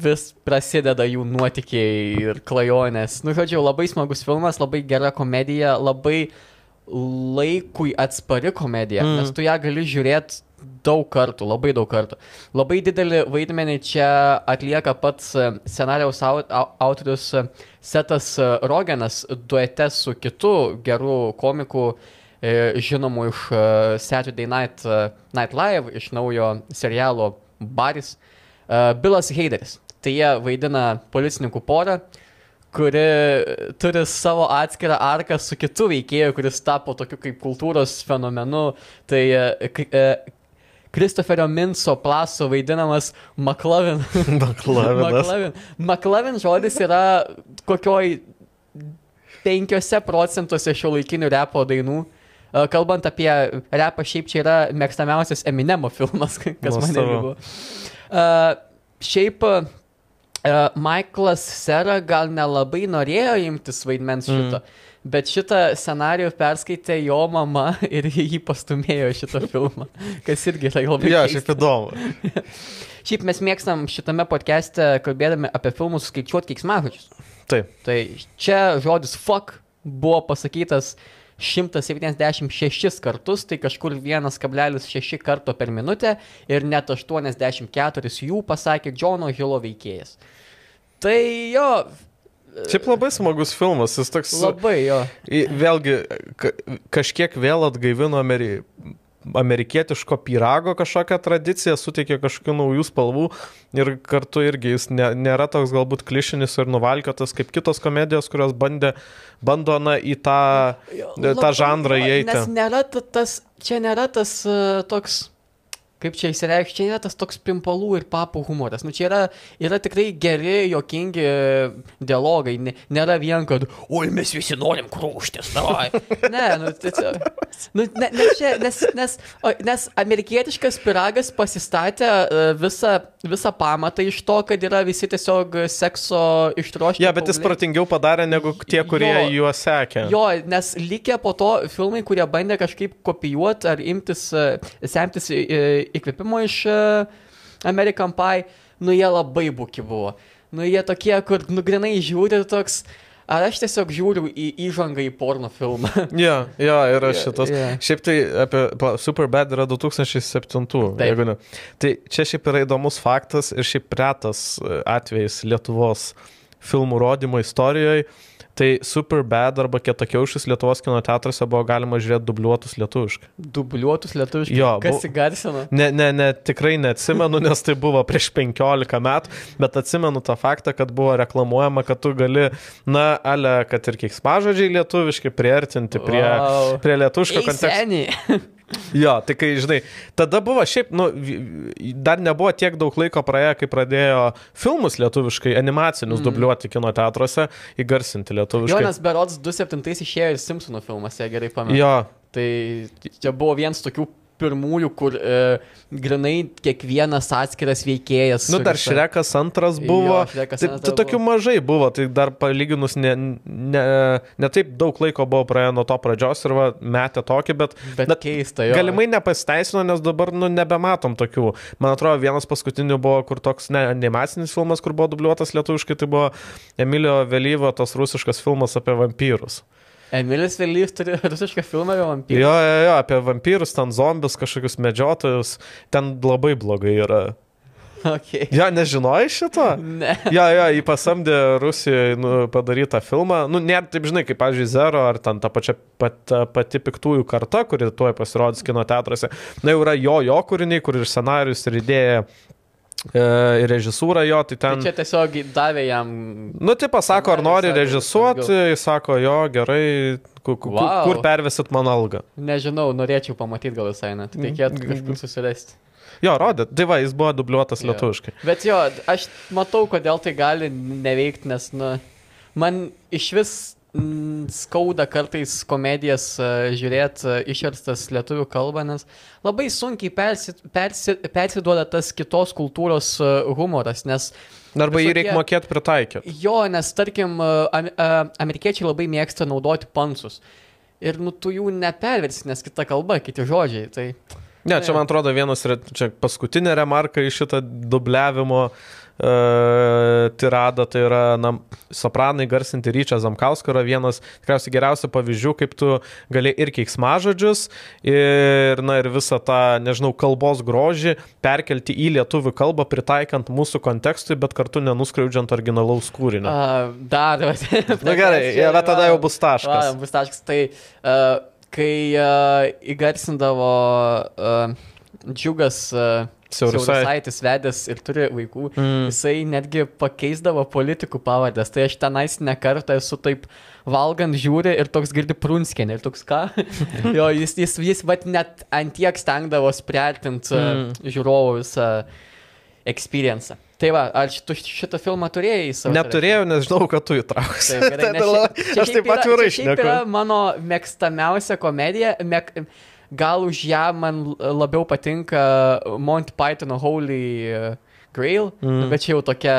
vis prasideda jų nuotikiai ir klajonės. Nu, žodžiu, labai smagus filmas, labai gera komedija, labai laikui atspari komedija, mm. nes tu ją gali žiūrėti daug kartų, labai daug kartų. Labai didelį vaidmenį čia atlieka pats e, scenarijaus autorius e, Setas e, Rogenas duete su kitu geru komiku, žinomu iš Saturday Night, Night Live, iš naujo serialo Baris, Bilas Heideris. Tai jie vaidina policininkų porą kuri turi savo atskirą arką su kitu veikėju, kuris tapo tokiu kaip kultūros fenomenu. Tai Kristoferio Minso plaso vaidinamas McLovin. McLovin. McLovin žodis yra kokioj 5 procentuose šio laikinių repo dainų. Kalbant apie repą, šiaip čia yra mėgstamiausias Eminemo filmas, kas man buvo. Uh, šiaip uh, Michaelas Sera gal nelabai norėjo imtis vaidmens šito. Mm Bet šitą scenarijų perskaitė jo mama ir jį pastumėjo šitą filmą, kas irgi yra labai... Ja, šiaip įdomu. šiaip mes mėgstam šitame podcast'e, kalbėdami apie filmus, skaičiuoti keiksmažodžius. Taip. Tai čia žodis fuck buvo pasakytas 176 kartus, tai kažkur 1,6 karto per minutę ir net 84 jų pasakė Džono Hilo veikėjas. Tai jo, Šiaip labai smagus filmas, jis toks. Labai jo. Vėlgi, kažkiek vėl atgaivino Ameri amerikietiško pyrago kažkokią tradiciją, suteikė kažkokių naujų spalvų ir kartu irgi jis ne, nėra toks galbūt klišinis ir nuvalkiotas kaip kitos komedijos, kurios bandė, bando na, į tą, jo, tą žanrą įeiti. Nes nėra tas, čia nėra tas uh, toks kaip čia įsireikšti, čia yra tas toks pimpalų ir papų humoras. Nu, čia yra, yra tikrai geri, jokingi dialogai. Nėra vien, kad, oi, mes visi norim krūštis, davai. ne, nu, tiesiog. Nu, ne, nes, čia, nes, nes, o, nes amerikietiškas piragas pasistatė uh, visą, visą pamatą iš to, kad yra visi tiesiog sekso ištroškę. Ja, bet jis pratingiau padarė negu tie, kurie jo, juos sekė. Jo, nes likę po to filmai, kurie bandė kažkaip kopijuoti ar imtis, uh, semtis įkvėpimo iš uh, American Pie, nu jie labai buki buvo. Nu jie tokie, kur nugrinai žiūri toks, Ar aš tiesiog žiūriu į įžangą į porno filmą? Jo, jo, yra šitas. Yeah, yeah. Šiaip tai apie Superbad yra 2007, Taip. jeigu ne. Tai čia šiaip yra įdomus faktas ir šiaip retas e, atvejis Lietuvos filmų rodymo istorijoje Tai Superbad arba Kietakiaušis Lietuvos kino teatruose buvo galima žiūrėti dubliuotus lietuviškai. Dubliuotus lietuviškai? Jo. Kas bu... įgarsino? Ne, ne, ne, tikrai neatsimenu, nes tai buvo prieš 15 metų, bet atsimenu tą faktą, kad buvo reklamuojama, kad tu gali, na, ale, kad ir keiksmažodžiai lietuviškai priartinti prie, wow. prie lietuviško konteksto. Jo, tai kai, žinai, tada buvo šiaip, nu, dar nebuvo tiek daug laiko praėję, kai pradėjo filmus lietuviškai, animacinius mm. dubliuoti kino teatruose, įgarsinti lietuviškai. Jonas Berods 27 išėjo ir Simpsonų filmas, jei gerai pamenu. Jo. Tai čia buvo vienas tokių pirmųjų, kur e, grinai kiekvienas atskiras veikėjas. Nu, dar Šrekas antras buvo. Jo, šrekas tai, tai tokių mažai buvo, tai dar palyginus ne, ne, ne taip daug laiko buvo praėję nuo to pradžios ir va, metė tokį, bet, bet keista. Jo. Galimai nepasiteisino, nes dabar nu, nebematom tokių. Man atrodo, vienas paskutinių buvo, kur toks ne, animacinis filmas, kur buvo dubliuotas lietuviškai, tai buvo Emilio Vėlyvo tas rusiškas filmas apie vampyrus. Emilis Vėlys turi rusišką filmą apie vampyrus. Jo, jo, jo, apie vampyrus, ten zombius, kažkokius medžiotojus. Ten labai blogai yra. Okay. Ja, nežinojai šito? Ne. Ja, ja, jį pasamdė Rusijoje nu, padarytą filmą. Nu, net taip žinai, kaip, pavyzdžiui, Zero ar ten ta pačia pat, pati piktųjų karta, kuri tuoj pasirodys kino teatruose. Na, jau yra jo, jo kūriniai, kur ir scenarius, ir idėja ir režisūra jo, tai ten... Tai čia tiesiog davė jam... Nu, tai pasako, ar nori režisuoti, jis sako, jo, gerai, kur, wow. kur pervesit man algą. Nežinau, norėčiau pamatyti gal visai, net. Tai reikėtų kažkur susirasti. Jo, rodė. Tai va, jis buvo dubliuotas Jo. lietuviškai. Bet jo, aš matau, kodėl tai gali neveikti, nes, nu, man iš vis mm, skauda kartais komedijas uh, žiūrėti uh, išverstas lietuvių kalbą, nes labai sunkiai persi, persi, persiduoda tas kitos kultūros uh, humoras, nes Arba jį reikia mokėti pritaikyti. jo, nes tarkim, am, amerikiečiai labai mėgsta naudoti pansus. Ir nu tu jų neperversi, nes kita kalba, kiti žodžiai. Tai Ne, čia Jo. man atrodo vienas, čia paskutinė remarka į šitą dubliavimo uh, tiradą, tai yra, na, sopranai garsinti ryčią Zamkauską yra vienas tikriausiai geriausių pavyzdžių, kaip tu gali ir keiksmažodžius, ir, na, ir visą tą, nežinau, kalbos grožį perkelti į lietuvių kalbą, pritaikant mūsų kontekstui, bet kartu nenuskriaudžiant originalaus kūrinio. uh, dar. Na nu, gerai, ja, bet tada jau bus Va, taškas. bus taškas. Tai uh, kai uh, įgarsindavo uh, džiugas uh. Siaurusaitis vedęs ir turi vaikų, Mm. jisai netgi pakeisdavo politikų pavardės. Tai aš tenais nekartą esu taip valgant žiūri ir toks girdi prunskienė. Ir toks ką? jo, jis, jis, jis vat net antiek stengdavo priartinti uh, Mm. žiūrovų visą experience. Tai va, ar tu šitą filmą turėjai savo Neturėjau, nes žinau, kad tu įtrauksi. Taip, gerai, nes Tai čia- čia Aš taip pat čia šiaip išneku. yra mano mėgstamiausia komedija. Mek, gal už ją man labiau patinka Monty Python Holy uh, Grail, mm. bet čia jau tokia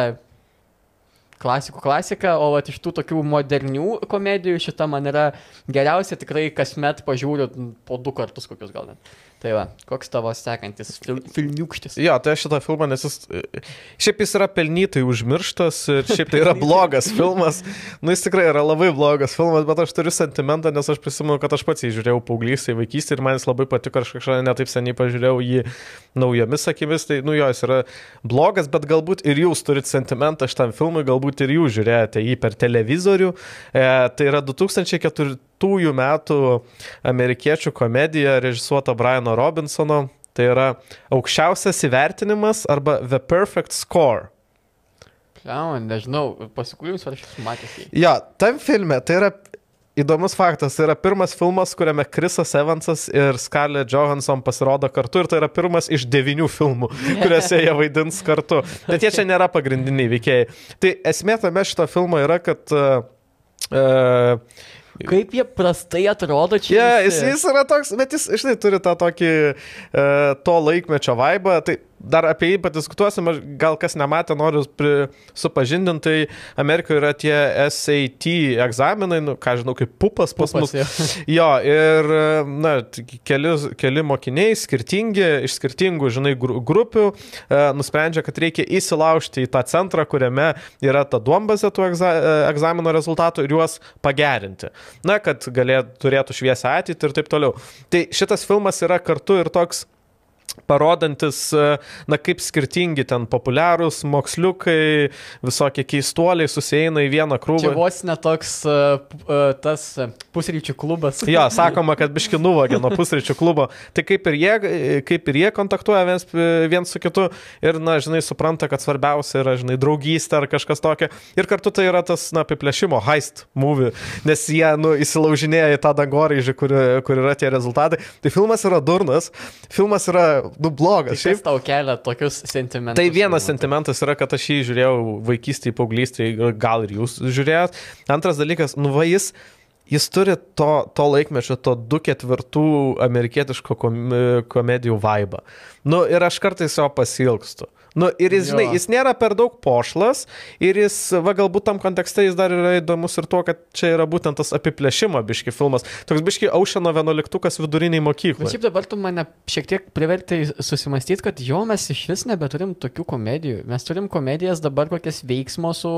klasikų klasika, o vat iš tų tokių modernių komedijų šita man yra geriausia, tikrai kasmet pažiūriu po du kartus kokius gal net. Tai va, koks tavo sekantis fil, filmiukštis? Jo, tai aš šitą filmą, nes jis, šiaip jis yra pelnytai užmirštas ir šiaip tai yra blogas filmas. Nu, jis tikrai yra labai blogas filmas, bet aš turiu sentimentą, nes aš prisimenu, kad aš pats jį žiūrėjau paauglystėje, vaikystėje ir man jis labai patiko, aš kažkada netaip seniai pažiūrėjau jį naujomis akimis, tai, nu, jo, jis yra blogas, bet galbūt ir jūs turit sentimentą šitam filmui, galbūt ir jūs žiūrėjote jį per televizorių. E, tai yra 2004 metų amerikiečių komedija režisuota Briano Robinsono. Tai yra aukščiausias įvertinimas arba The Perfect Score. Pliau, nežinau, pasikūrimus ar aš matęs jį. Jo, tam filme tai yra įdomus faktas. Tai yra pirmas filmas, kuriame Krisas Evansas ir Scarlett Johansson pasirodo kartu ir tai yra pirmas iš devinių filmų, kuriuose jie vaidins kartu. Bet jie čia nėra pagrindiniai veikėjai. Tai esmė tame šito filmo yra, kad uh, uh, Kaip jie prastai atrodo čia? Ja, jis, jis yra toks, bet jis, žinai, turi tą tokį e, to laikmečio vaibą. Tai dar apie jį padiskutuosim, gal kas nematė, noriu supažindinti. Tai Amerikoje yra tie SAT egzaminai, nu, ką žinau, kaip pupas pas mus. Pupas, jo. Jo, ir, na, keli, keli mokiniai, skirtingi, iš skirtingų, žinai, gru- grupių, e, nusprendžia, kad reikia įsilaužti į tą centrą, kuriame yra ta duombazė tų egza, e, egzamino rezultatų ir juos pagerinti. Na, kad galėtų, turėtų šviesą ateitį ir taip toliau. Tai šitas filmas yra kartu ir toks parodantis, e, na, kaip skirtingi ten populiarūs moksliukai, visokie keistuoliai susieina į vieną krūvą. vos netoks uh, uh, tas pusryčių klubas. Jo, sakoma, kad biški nuvogė nuo pusryčių klubo. Tai kaip ir jie, kaip ir jie kontaktuoja viens, viens su kitu ir, na, žinai, supranta, kad svarbiausia yra, žinai, draugystė ar kažkas tokio. Ir kartu tai yra tas, na, apiplėšimo heist movie, nes jie, nu, įsilaužinėja į tą dangoraižį, kur, kur yra tie rezultatai. Tai filmas yra durnas, filmas yra, nu, blogas. Tai kas tau kelia tokius sentimentus? Tai vienas sentimentas yra, kad aš jį žiūrėjau vaikystėje, paauglystėje, gal ir jūs žiūrėjot. Antras dalykas, nu va jis, jis turi to, to laikmečio, to du ketvirtų amerikietiško kom, komedijų vaibą. Nu ir aš kartais jo pasilgstu. Nu, ir jis, žinai, jis nėra per daug pošlas ir jis, va, galbūt tam kontekste jis dar yra įdomus ir tuo, kad čia yra būtent tas apiplėšimo biški filmas. Toks biški Aušino vienuoliktukas viduriniai Bet mokyklai. šiaip dabar tu mane šiek tiek privertai susimastyti, kad jo mes iš vis nebeturim tokių komedijų. Mes turim komedijas dabar kokias veiksmo su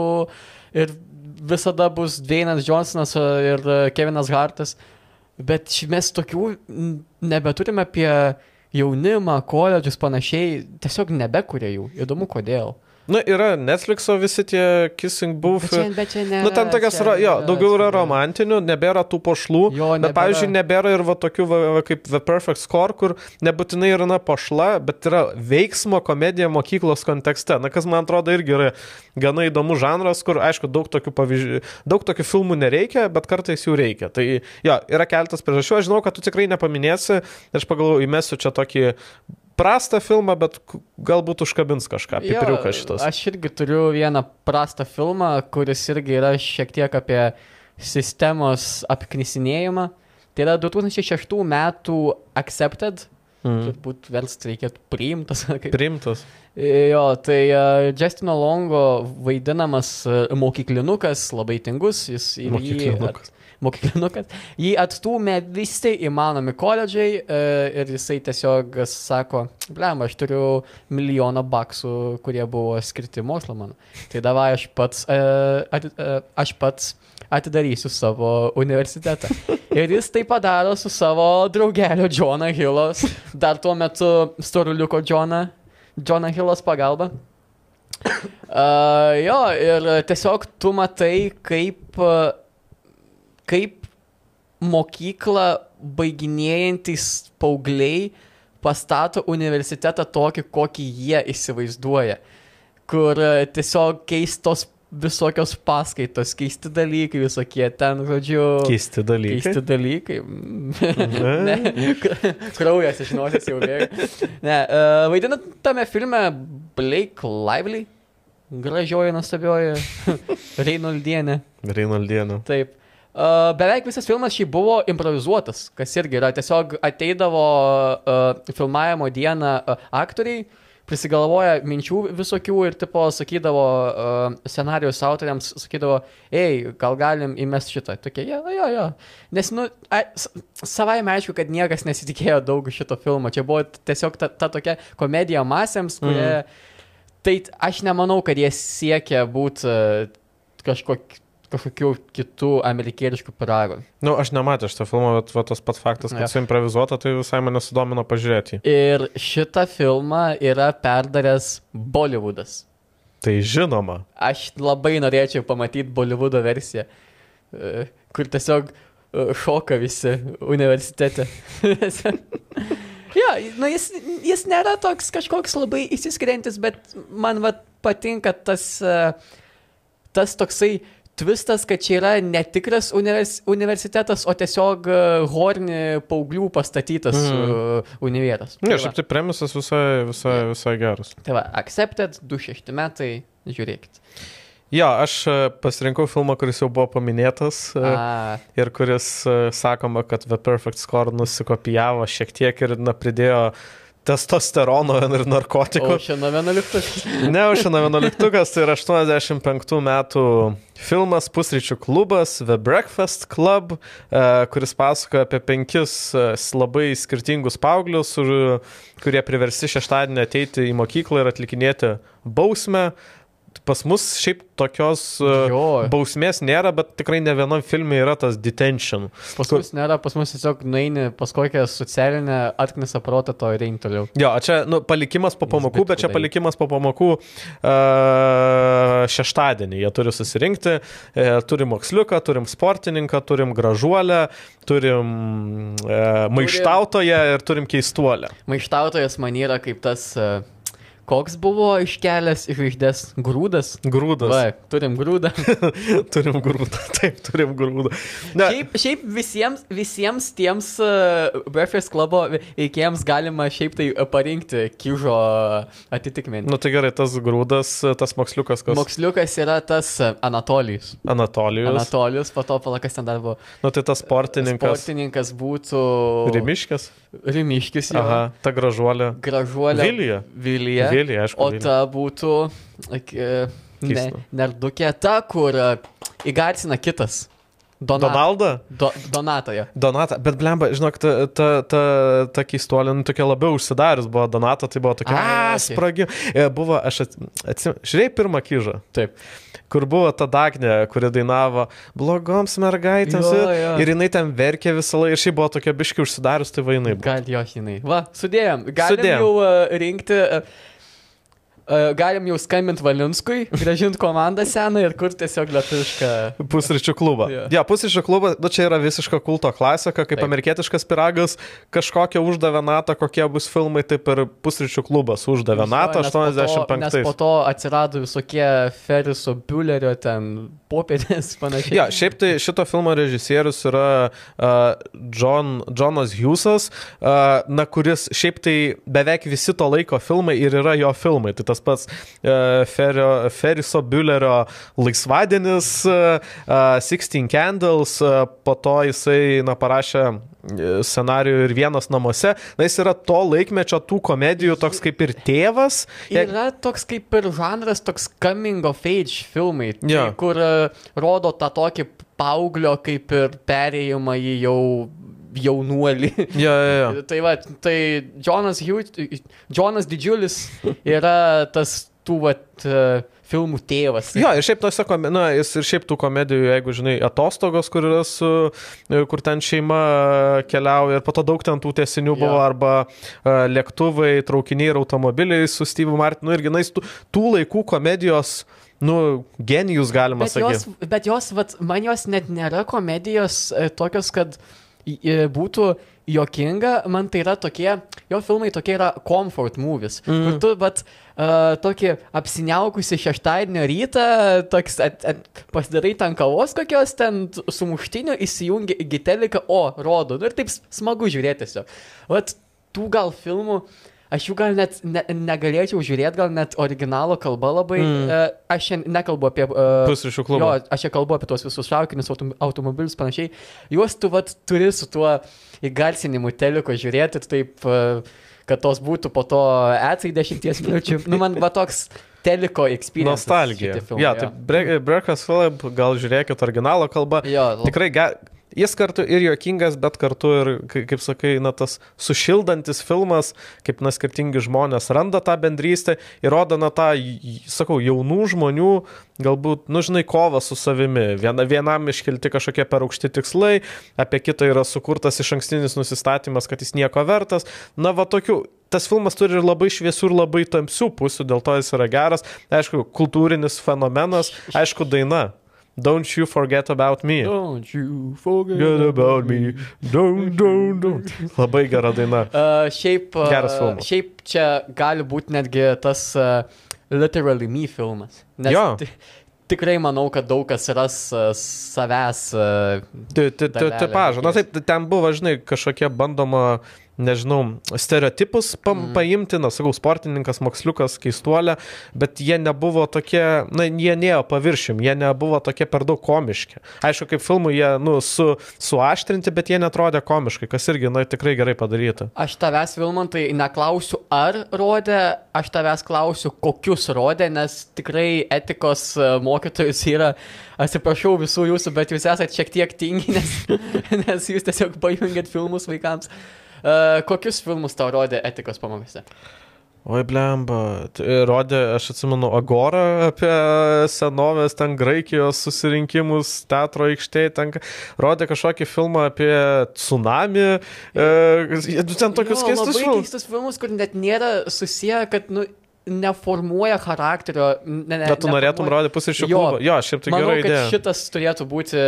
ir visada bus Dvainas Johnsonas ir Kevinas Hartas. Bet mes tokių n- nebeturim apie jaunimą, koledžius panašiai. Tiesiog nebekuria jų. Įdomu kodėl. Nu, yra Netflixo visi tie Kissing Booth. Bet čia, bet čia ne. Nu, ten tokias, ra- jo, daugiau yra romantinių, nebėra tų pošlų. Jo, bet, nebėra. pavyzdžiui, nebėra ir va tokių va, va, kaip The Perfect Score, kur nebūtinai yra na pošla, bet yra veiksmo komedija mokyklos kontekste. Na, kas man atrodo irgi yra gana įdomus žanras, kur, aišku, daug tokių pavyzdžių, daug tokių filmų nereikia, bet kartais jų reikia. Tai, jo, yra keltas priežasčių. Aš žinau, kad tu tikrai nepaminėsi, aš pagalvoju, įmesiu čia tokį prastą filmą, bet galbūt užkabins kažką. Pipiriukas šitas. Aš irgi turiu vieną prastą filmą, kuris irgi yra šiek tiek apie sistemos apknisinėjimą. Tai yra 2006 metų Accepted, Mm. turbūt verst reikėtų priimtas. kaip- Primtas. Jo, tai uh, Justino Longo vaidinamas uh, mokyklinukas, labai tingus, jis ir jį Mokyklinukas. Mokyklinukas. Jį atstūmė visi įmanomi koledžiai e, ir jisai tiesiog sako, blem, aš turiu milijoną baksų, kurie buvo skirti mokslo mano. Tai davai aš pats, e, at, e, aš pats atidarysiu savo universitetą. Ir jis tai padaro su savo draugeliu Johną Hillos, dar tuo metu storuliuko Johną, Johną Hillos pagalba. Uh, jo, ir tiesiog tu matai, kaip uh, kaip mokyklą baiginėjantis paaugliai pastato universitetą tokį, kokį jie įsivaizduoja. Kur e, tiesiog keistos visokios paskaitos, keisti dalykai visokie, ten, žodžiu. Keisti dalykai. Keisti dalykai. ne, kraujas iš nosies jau bėga. Ne, uh, vaidina tame filme Blake Lively, gražioji, nuostabioji Reinoldienė. Reinaldienė. Taip. Uh, beveik visas filmas šį buvo improvizuotas, kas irgi yra. Tiesiog ateidavo uh, filmavimo dieną uh, aktoriai, prisigalvoja minčių visokių ir tipo sakydavo uh, scenarijos autoriams, sakydavo, ei, gal galim įmesti šitą. Tokie, jo, jo, jo. Nes, nu, a, savai aišku, kad niekas nesitikėjo daug šito filmo. Čia buvo tiesiog ta, ta tokia komedija masėms, kurie... Mm. Tai aš nemanau, kad jie siekia būti uh, kažkokiu kažkokių kitų amerikietiškų piragų. Nu, aš nematęs šitą filmą, bet va, tas pats faktas, kad Jo. suimprovizuota, tai visai mane sudomino pažiūrėti. Ir šitą filmą yra perdaręs Bollywoodas. Tai žinoma. Aš labai norėčiau pamatyti Bollywoodo versiją, e, kur tiesiog e, šoka visi universitete. jo, nu jis, jis nėra toks kažkoks labai įsiskiriantis, bet man va, patinka tas, e, tas toksai tvistas, kad čia yra netikras univers, universitetas, o tiesiog e, horni paauglių pastatytas mm. univieras. Ne, va. šiaip tai premisas visai, visai, visai geras. Tai va, Accepted, 26 metai, žiūrėkit. Jo, aš e, pasirinkau filmą, kuris jau buvo paminėtas e, A, ir kuris e, sakoma, kad The Perfect Score nusikopijavo šiek tiek ir na, pridėjo testosterono ir narkotikų. Oceano 11. Ne, Oceano 11, tai yra 85 metų filmas Pusryčių klubas, The Breakfast Club, e, kuris pasakoja apie penkis e, labai skirtingus paauglius, kurie priversti šeštadienį ateiti į mokyklą ir atlikinėti bausmę. Pas mus šiaip tokios e, Jo. bausmės nėra, bet tikrai ne vienam filmė yra tas detention. Pas mus nėra, pas mus tiesiog nueini pas kokią socialinę atknisą protą to ir eini toliau. Jo, čia nu, palikimas po pamokų, bet bet čia palikimas po pamokų uh, šeštadienį. Jie turi susirinkti, e, turim moksliuką, turim sportininką, turim gražuolę, turim e, maištautoją ir turim keistuolę. Maištautojas man yra kaip tas, e, koks buvo iškelęs iš žvaigždės grūdas. Grūdas. Va, turim grūdą. turim grūdą, taip, turim grūdą. Ne, Šiaip, šiaip visiems, visiems tiems uh, Breakfast Clubo veikėjams galima šiaip tai e, parinkti kyžo atitikmenį. nu tai gerai, tas grūdas, tas moksliukas, kas Moksliukas yra tas e, Anatolijus. Anatolijus. Anatolijus, po to palakas ten dar buvo. Nu tai tas sportininkas. Sportininkas būtų. Rimiškis. Rimiškis, jo. Aha, ta gražuolė. Gražuolė. Vilija. Vilija. Vilija, aišku. O Vilija. ta būtų ak, e, ne, nerdukė ta, kur e, įgarsina kitas. Dona, Donalda? Do, Donatoje. Donata, bet blemba, žinok, ta, ta, ta, ta keistolė, nu, tokia labiau užsidarius buvo Donata, tai buvo tokia, Ai, a, okei. spragi. E, Buvo, aš atsimenu, žiūrėjai pirmą kyžą, Taip. kur buvo ta Dagnė, kuri dainavo blogoms mergaitėms Jo, jo. ir jinai ten verkė visą laiką ir šiaip buvo tokia biški užsidarius, tai vainai. Gal jo žinai. Va, sudėjom. Galim Sudėjom. jau uh, rinkti. Uh, galim jau skambinti Valinskui, gražinti komandą seną ir kur tiesiog lietuvišką. Pusryčių klubą. Yeah. Ja, pusryčių klubą, nu čia yra visiška kulto klasika, kaip Taip. Amerikietiškas piragas, kažkokią uždavė natą, kokie bus filmai, taip ir pusryčių klubas uždavė natą Nes po to- Nes po 85. to atsirado visokie Feriso Bulerio ten popietės panašiai. Ja, šiaip tai šito filmo režisierius yra uh, John, Johnas Hughesas, uh, na, kuris šiaip tai beveik visi to laiko filmai ir yra jo filmai. Tai tas pats uh, Ferio, Feriso Bülerio Laisvadienis, uh, uh, Sixteen Candles, po to jisai, na, parašė e, scenarijų ir vienas namuose. Na, jis yra to laikmečio tų komedijų toks kaip ir tėvas. Yra toks kaip ir žanras, toks coming of age filmai, tai, Jo. kur rodo tą tokį paauglio kaip ir perėjimą į jau jaunuolį. Ja, ja, ja. tai va, tai Jonas, Hugh, Jonas Didžiulis yra tas tų vat, uh, filmų tėvas. Jo, ir šiaip tose, na, jis ir šiaip tų komedijų, jeigu žinai, atostogos, kur yra su, kur ten šeima keliauja ir po to daug ten tų tiesinių Jo. buvo, arba uh, lėktuvai, traukiniai ir automobiliai su Steve Martinu irgi, na, jis tų, tų laikų komedijos, nu, genijus galima Bet jos, sakyti. bet jos, vat, man jos net nėra komedijos e, tokios, kad i, būtų jokinga, man tai yra tokie, jo filmai tokie yra comfort movies, mm. kur tu, bet uh, tokį apsiniaukusi šeštadienio rytą, toks at, at, pasidarai ten kavos kokios, ten sumuštinių, įsijungi į giteliką, o, rodo, nu ir taip smagu žiūrėti tiesiog. Vat tų gal filmų, aš jų gal net ne, negalėčiau žiūrėti, gal net originalo kalba labai, Mm. uh, aš šiandien nekalbu apie... Uh, Pusryčių Jo, klubą. aš čia kalbu apie tos visus traukinius, autom automobilius panašiai. Juos tu vat turi su tuo įgarsinimu teliko žiūrėti taip, e, kad tos būtų po to etsai dešimties minučių. Nu, man va toks teliko experience. Nostalgija. Ja, tai Bre- Breakfast Club, gal žiūrėkit originalo kalbą. Jo, Tikrai ge- Jis kartu ir juokingas, bet kartu ir, kai- kaip sakai, na, tas sušildantis filmas, kaip, na, skirtingi žmonės randa tą bendrystę ir rodo, na, tą, sakau, jaunų žmonių, galbūt, nu, žinai, kovą su savimi. Viena, vienam iškelti kažkokie per aukšti tikslai, apie kitą yra sukurtas iš ankstinis nusistatymas, kad jis nieko vertas. Na, va, tokių. Tas filmas turi ir labai šviesių ir labai tamsių pusių, dėl to jis yra geras. Aišku, kultūrinis fenomenas, aišku, daina. Don't you forget about me. Don't you forget about me. Don't, don't, don't. Labai gera daina. Uh, šiaip, uh, šiaip čia gali būti netgi tas uh, Literally Me filmas. Nes Jo. ti- tikrai manau, kad daug kas ras uh, savęs. Uh, Tipažą. Na taip, ten buvo, žinai, kažkokie bandoma, nežinau, stereotipus pa, mm. paimti, na, sakau, sportininkas, moksliukas, keistuolė, bet jie nebuvo tokie, na, jie nėjo paviršim, jie nebuvo tokie per daug komiški. Aišku, kaip filmų jie, nu, su, suaštrinti, bet jie netrodė komiškai, kas irgi, na, tikrai gerai padaryta. Aš tavęs, Vilmantai, neklausiu, ar rodė, aš tavęs klausiu, kokius rodė, nes tikrai etikos e, mokytojus yra, atsiprašau visų jūsų, bet jūs esate šiek tiek tingi, nes, nes jūs tiesiog pajungėt filmus vaikams. Uh, kokius filmus tau rodė etikos pamokose? Oi, blemba. Tai Rodė, aš atsimenu, Agorą apie senovės ten Graikijos susirinkimus teatro aikštėje. Ten rodė kažkokį filmą apie tsunami. E, ten tokius Jo, keistus filmus. keistus filmus, kur net nėra susiję, kad, nu, neformuoja charakterio. Ne, ne, Bet tu norėtum rodyti pusryčių klubą. Jo, šiaip tai Manau, gerai kad idėja. šitas turėtų būti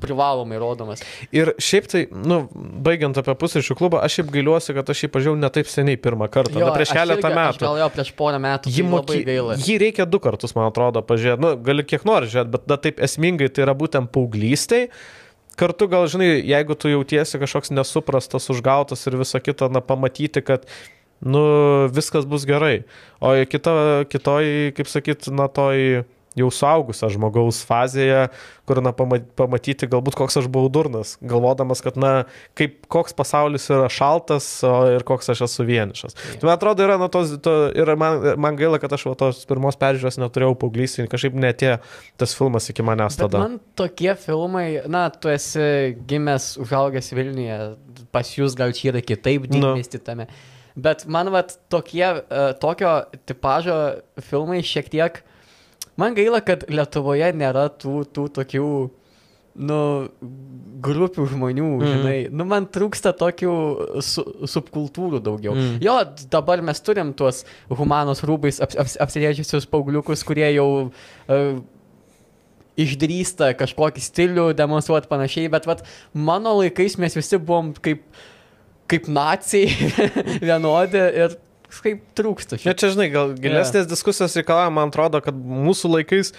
privalomai rodomas. Ir šiaip tai, nu, baigiant apie pusryčių klubą, aš šiaip gailiuosi, kad aš jį pažiūrėjau ne taip seniai pirmą kartą, jo, prieš aš keletą metų. Gal jo prieš porą metų. Jį, tai moky... jį reikia du kartus, man atrodo, pažiūrėti. Nu, gali kiek nori žiūrėti, bet da, taip esmingai tai yra būtent paauglystai. Kartu gal, žinai, jeigu tu jautiesi kažkoks nesuprastas, užgautas ir visa kita, na, pamatyti, kad, nu, viskas bus gerai. O kita, kitoj, kaip sakyt, na, toj jau suaugusio žmogaus fazėje, kur, na, pama- pamatyti galbūt koks aš buvau durnas, galvodamas, kad, na, kaip, koks pasaulis yra šaltas o, ir koks aš esu vienišas. Tai man atrodo, yra nuo tos, to, ir man, man gaila, kad aš va tos pirmos peržiūros neturėjau paauglystį, kažkaip netėjo tas filmas iki manęs Bet tada. man tokie filmai, na, tu esi gimęs, užaugęs Vilniuje, pas jūs gal čia yra kitaip Nu. dėmesį tame. Bet man vat tokie, uh, tokio tipažo filmai šiek tiek, man gaila, kad Lietuvoje nėra tų, tų tokių, nu, grupių žmonių, mm. žinai. Nu, man trūksta tokių su, subkultūrų daugiau. Mm. Jo, dabar mes turim tuos humanos rūbais ap, ap, apsirėžiusius paaugliukus, kurie jau uh, išdrįsta kažkokį stilių demonstruoti panašiai, bet vat, mano laikais mes visi buvom kaip, kaip nacijai vienodi ir kaip trūksta. Šit. Ja, čia, žinai, gal gilesnės yeah. diskusijos reikalauja, man atrodo, kad mūsų laikais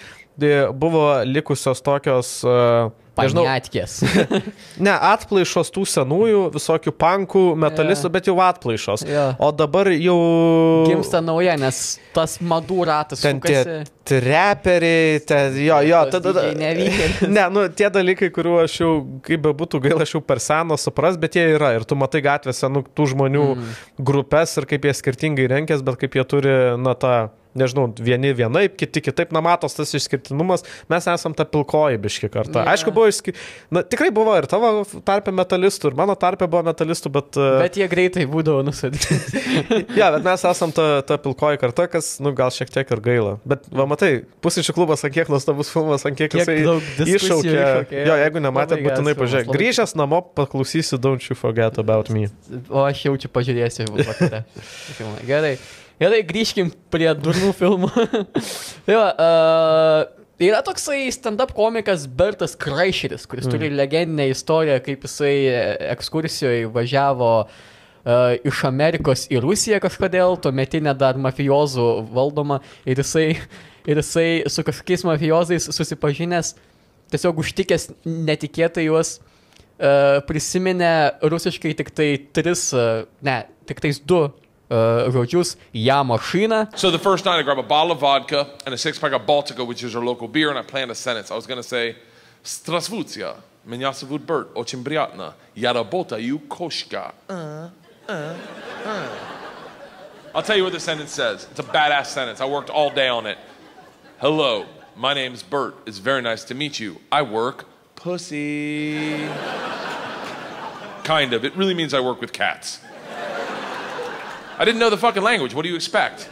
buvo likusios tokios uh, Paniatkės. ne, atplaišos tų senųjų, visokių pankų, metalistų, yeah. bet jau atplaišos. Yeah. O dabar jau... Gimsta nauja, nes tas madų ratas. Ten tie treperiai, ten, jo, jo, tada... ne, nu, tie dalykai, kuriuo aš jau, kaip be būtų gaila, aš jau per seną supras, bet jie yra. Ir tu matai gatvėse, nu, tų žmonių mm. grupės ir kaip jie skirtingai renkės, bet kaip jie turi, na, tą nežinau, vieni vienaip, kiti kitaip, na matos tas išskirtinumas, mes esam ta pilkoji biški karta. Yeah. Aišku, buvo išskir... Na, tikrai buvo ir tavo tarpe metalistų, ir mano tarpe buvo metalistų, bet... Uh... Bet jie greitai būdavo nusadyti. ja, bet mes esam ta, ta pilkoji karta, kas, nu, gal šiek tiek ir gaila. Bet, va, matai, pusryčių klubas, ant kiek nuostabus filmas, ant kiek, kiek jisai iššaukė. Jo, jeigu nematėt, būtinai pažiūrėk. Grįžęs namo, paklausysiu Don't You Forget About Me. O aš jaučiu pažiūrėsiu. Gerai. Gerai, grįžkim prie durnų filmų. tai va, uh, yra toksai stand-up komikas Bertas Kraišeris, kuris mm. turi legendinę istoriją, kaip jisai ekskursijoje važiavo uh, iš Amerikos į Rusiją kažkodėl, tuometinė dar mafijozų valdoma, ir jisai, ir jisai su kažkokiais mafijozais susipažinęs, tiesiog užtikęs netikėtai juos uh, prisiminė rusiškai tik tai tris, uh, ne, tik tais du uh, žodžius ją mašiną. So the first night I grab a bottle of vodka and a six pack of Baltica, which is our local beer, and I planned a sentence. I was going to say, Strasvucia, меня зовут Bert, очень приятно. Я работаю кошка. Uh, uh, uh. I'll tell you what the sentence says. It's a badass sentence. I worked all day on it. Hello, my name's Bert. It's very nice to meet you. I work pussy. kind of. It really means I work with cats. I didn't know the fucking language. What do you expect?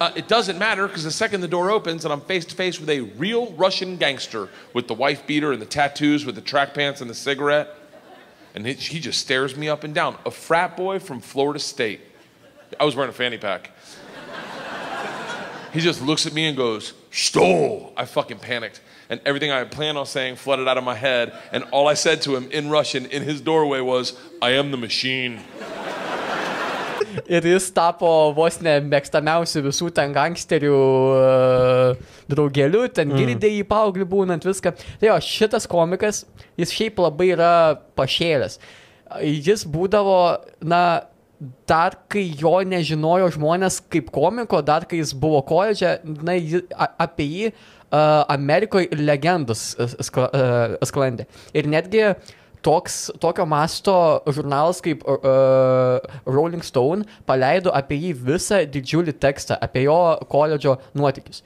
Uh, it doesn't matter because the second the door opens and I'm face to face with a real Russian gangster with the wife beater and the tattoos, with the track pants and the cigarette, and he, he just stares me up and down. A frat boy from Florida State. I was wearing a fanny pack. he just looks at me and goes, Stole! I fucking panicked. And everything I had planned on saying flooded out of my head. And all I said to him in Russian in his doorway was, I am the machine. Ir jis tapo vos ne mėgstamiausių visų ten gangsterių uh, draugeliu, ten mm. girdė į paauglį būnant viską. Tai jo, šitas komikas, jis šiaip labai yra pašėlęs. Jis būdavo, na, dar kai jo nežinojo žmonės kaip komiko, dar kai jis buvo koledže, na, apie jį uh, Amerikoje legendos sklandė. Ir netgi uh, toks, tokio masto žurnalas kaip uh, Rolling Stone paleido apie jį visą didžiulį tekstą, apie jo koledžo nuotykius.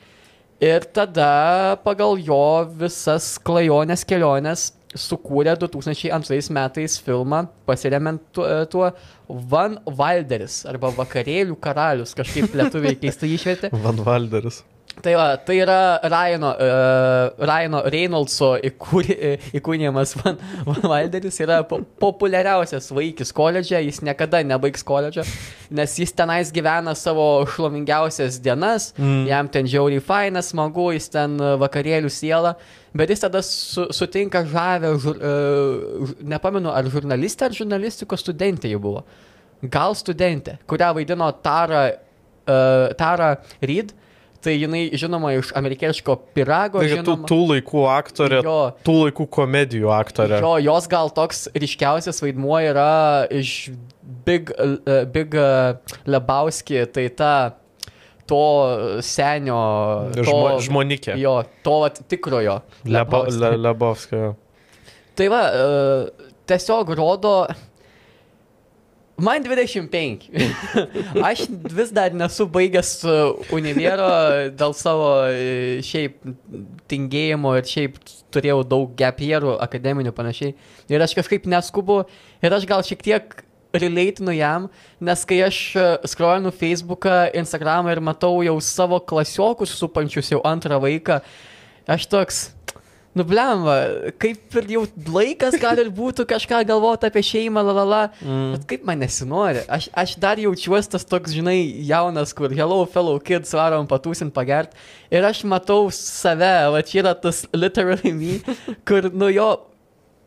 Ir tada pagal jo visas klajonės keliones sukūrė 2002 metais filmą, pasiremiant tuo, tuo Van Valderis arba Vakarėlių karalius, kažkaip lietuviai keistai išvietė. Van Valderis. Tai, va, tai yra Ryano, uh, Ryano Reynoldso įkūnijamas Van, Van Wilderis, yra po, populiariausias vaikis koledže, jis niekada nebaigs koledžą, nes jis tenais gyvena savo šlovingiausias dienas, mm. jam ten žiauriai fainas, smagu, jis ten vakarėlių siela, bet jis tada su, sutinka žavę, žur, uh, nepamenu, ar žurnalistė, ar žurnalistikos studentė jau buvo. Gal studentė, kurią vaidino Tara, uh, Tara Reid. Tai jinai žinoma iš amerikietiško pirago. Tai tų, tų laikų aktorė, jo, tų laikų komedijų aktorė. Jo, jos gal toks ryškiausias vaidmuo yra iš Big, uh, Big uh, Lebowski, tai ta to senio. To, Žmo, žmonikė. Jo, to vat, tikrojo. Lebowski. Le, Lebowski. Tai va, uh, tiesiog rodo Man 25. Aš vis dar nesu baigęs univero dėl savo e, šiaip tingėjimo ir šiaip turėjau daug gepierų akademinių panašiai. Ir aš kažkaip neskubu ir aš gal šiek tiek relateinu jam, nes kai aš e, scrollinu Facebooką, Instagramą ir matau jau savo klasiokus supančius jau antrą vaiką, aš toks, Nublemba, kaip ir jau laikas gal ir būtų kažką galvoti apie šeimą, lalala, mm. bet kaip man nesinori. Aš, aš dar jaučiuosi tas toks, žinai, jaunas, kur hello fellow kids varom patūsint pagert. Ir aš matau save, va čia yra tas literally me, kur nu jo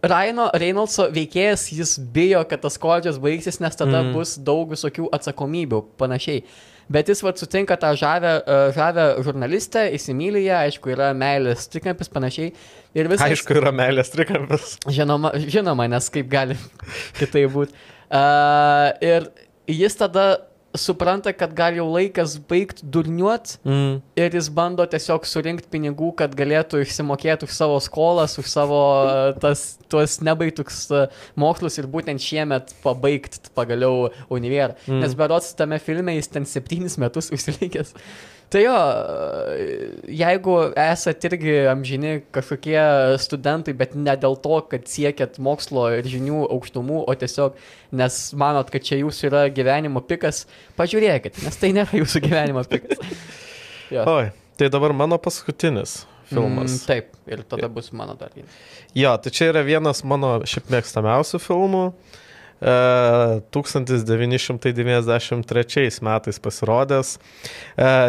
Raino Reynoldso veikėjas, jis bijo, kad tas koledžas baigsis, nes tada mm. bus daug visokių atsakomybių, panašiai. Bet jis vad sutinka tą žavę, uh, žavę žurnalistę, įsimylė ją, aišku, yra meilės trikampis panašiai. Ir viskas. Aišku, yra meilės trikampis. Žinoma, žinoma, nes kaip gali kitai būti. Uh, ir jis tada supranta, kad gal jau laikas baigti durniuot mm. ir jis bando tiesiog surinkti pinigų, kad galėtų išsimokėti už savo skolas, už savo tas, tuos nebaigtus mokslus ir būtent šiemet pabaigti pagaliau univerą. Mm. Nes berots tame filme jis ten septynis metus užsilikęs. Tai jo, jeigu esate irgi amžini kažkokie studentai, bet ne dėl to, kad siekėt mokslo ir žinių aukštumų, o tiesiog nes manot, kad čia jūsų yra gyvenimo pikas, pažiūrėkit, nes tai nėra jūsų gyvenimo pikas. Jo. Oi, tai dabar mano paskutinis filmas. Mm, taip, ir tada bus mano dar vienas. Jo, tai čia yra vienas mano šiaip mėgstamiausių filmų. 1993 e, metais pasirodęs e,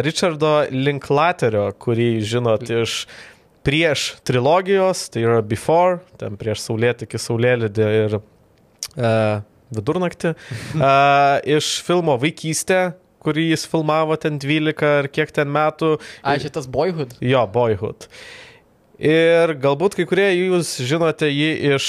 Richardo Linklaterio, kurį žinot iš prieš trilogijos, tai yra Before, ten prieš Saulėtikį, Saulėlydį ir uh, Vidurnaktį, uh, iš filmo Vaikystė, kurį jis filmavo ten 12 ar kiek ten metų. A, šitas Boyhood. Jo, Boyhood. Ir galbūt kai kurie jūs žinote jį iš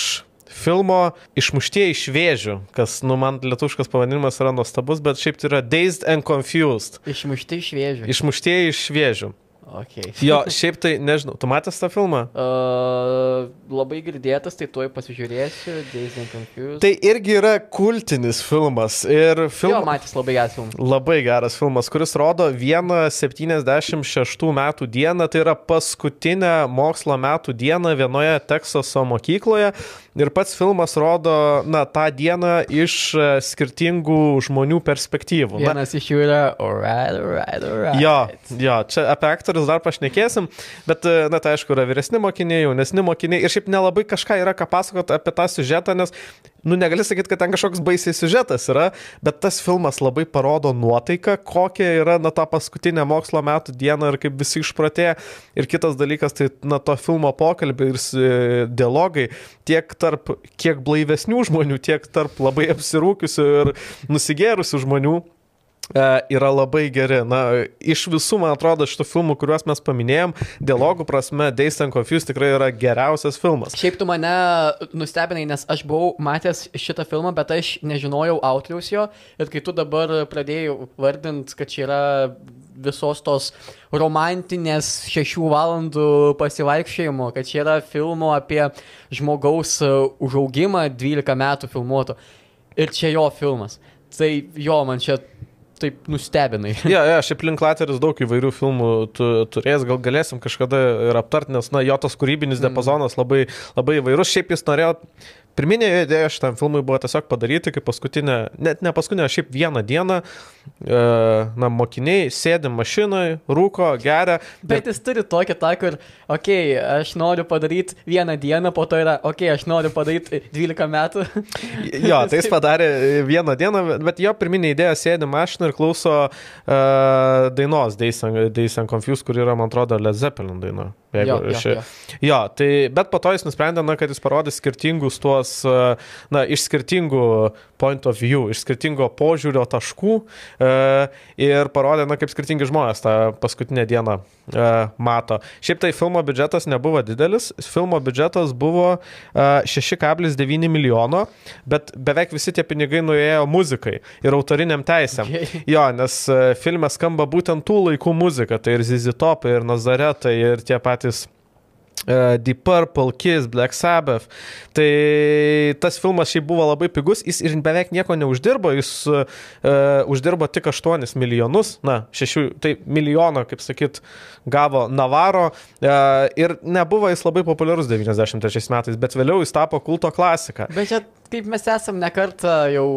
filmo Išmuštieji iš vėžių, kas, nu, man lietuškas pavadinimas yra nuostabus, bet šiaip tai yra Dazed and Confused. Išmuštieji iš vėžių. Išmuštieji iš vėžių. Okay. jo, šiaip tai nežinau, tu matęs tą filmą? Uh, labai girdėtas, tai tuoj pasižiūrėsiu, Days and Confused. Tai irgi yra kultinis filmas. Ir film... Jo, matęs labai geras filmas. Labai geras filmas, kuris rodo vieną 76 metų dieną, tai yra paskutinę mokslo metų dieną vienoje Teksaso mokykloje. Ir pats filmas rodo, na, tą dieną iš e, skirtingų žmonių perspektyvų. Vienas na, iš jų yra alright, alright, alright. Jo, jo, čia apie aktorius dar pašnekėsim, bet, e, na, tai aišku, yra vyresni mokiniai, jaunesni mokiniai ir šiaip nelabai kažką yra ką pasakoti apie tą siužetą, nes nu, negali sakyti, kad ten kažkoks baisiai siužetas yra, bet tas filmas labai parodo nuotaiką, kokia yra, na, ta paskutinė mokslo metų diena ir kaip visi išpratė. Ir kitas dalykas, tai, na, to filmo pokalbiai ir e, dialogai tiek tarp kiek blaivesnių žmonių, tiek tarp labai apsirūkiusių ir nusigėrusių žmonių yra labai geri. Na, iš visų, man atrodo, šitų filmų, kuriuos mes paminėjom, dialogų prasme, Days and Confused tikrai yra geriausias filmas. Šiaip tu mane nustebinai, nes aš buvau matęs šitą filmą, bet aš nežinojau autoriaus jo ir kai tu dabar pradėjai vardint, kad čia yra visos tos romantinės šešių valandų pasivaikščiojimo, kad čia yra filmo apie žmogaus užaugimą 12 metų filmuoto. Ir čia jo filmas. Tai jo, man čia taip nustebinai. Ja, ja, šiaip Linklateris daug įvairių filmų tu, turės, gal galėsim kažkada ir aptarti, nes, na, jo tas kūrybinis mm. diapazonas labai, labai įvairus. Šiaip jis norėjo Pirminė idėja šitam filmui buvo tiesiog padaryti, kaip paskutinę, net ne paskutinę, šiaip vieną dieną, e, na, mokiniai sėdi mašinoje, rūko, geria. Bet ir... jis turi tokį tą, kur, okei, okay, aš noriu padaryti vieną dieną, po to yra, okei, okay, aš noriu padaryti 12 metų. jo, tai jis padarė vieną dieną, bet jo pirminė idėja sėdi mašinoje ir klauso uh, dainos Days and, Days and Confused, kur yra, man atrodo, Led Zeppelin daina. Jeigu, jo, jo, ši... jo. jo, tai, bet po to jis nusprendė, na, kad jis parodys skirtingus tuos, na, iš skirtingų point of view, iš skirtingo požiūrio taškų e, ir parodė, na, kaip skirtingi žmonės tą paskutinę dieną e, mato. Šiaip tai filmo biudžetas nebuvo didelis, filmo biudžetas buvo e, 6,9 milijono, bet beveik visi tie pinigai nuėjo muzikai ir autoriniam teisėm. Jo, nes e, filme skamba būtent tų laikų muzika, tai ir Zizitopai, ir Nazaretai, ir tie patys Uh, Deep Purple, Kiss, Black Sabbath. Tai tas filmas šiaip buvo labai pigus, jis ir beveik nieko neuždirbo, jis uh, uždirbo tik 8 milijonus, na, 6, tai milijoną, kaip sakyt, gavo Navaro uh, ir nebuvo jis labai populiarus 93 metais, bet vėliau jis tapo kulto klasika. Bet čia kaip mes esam nekartą jau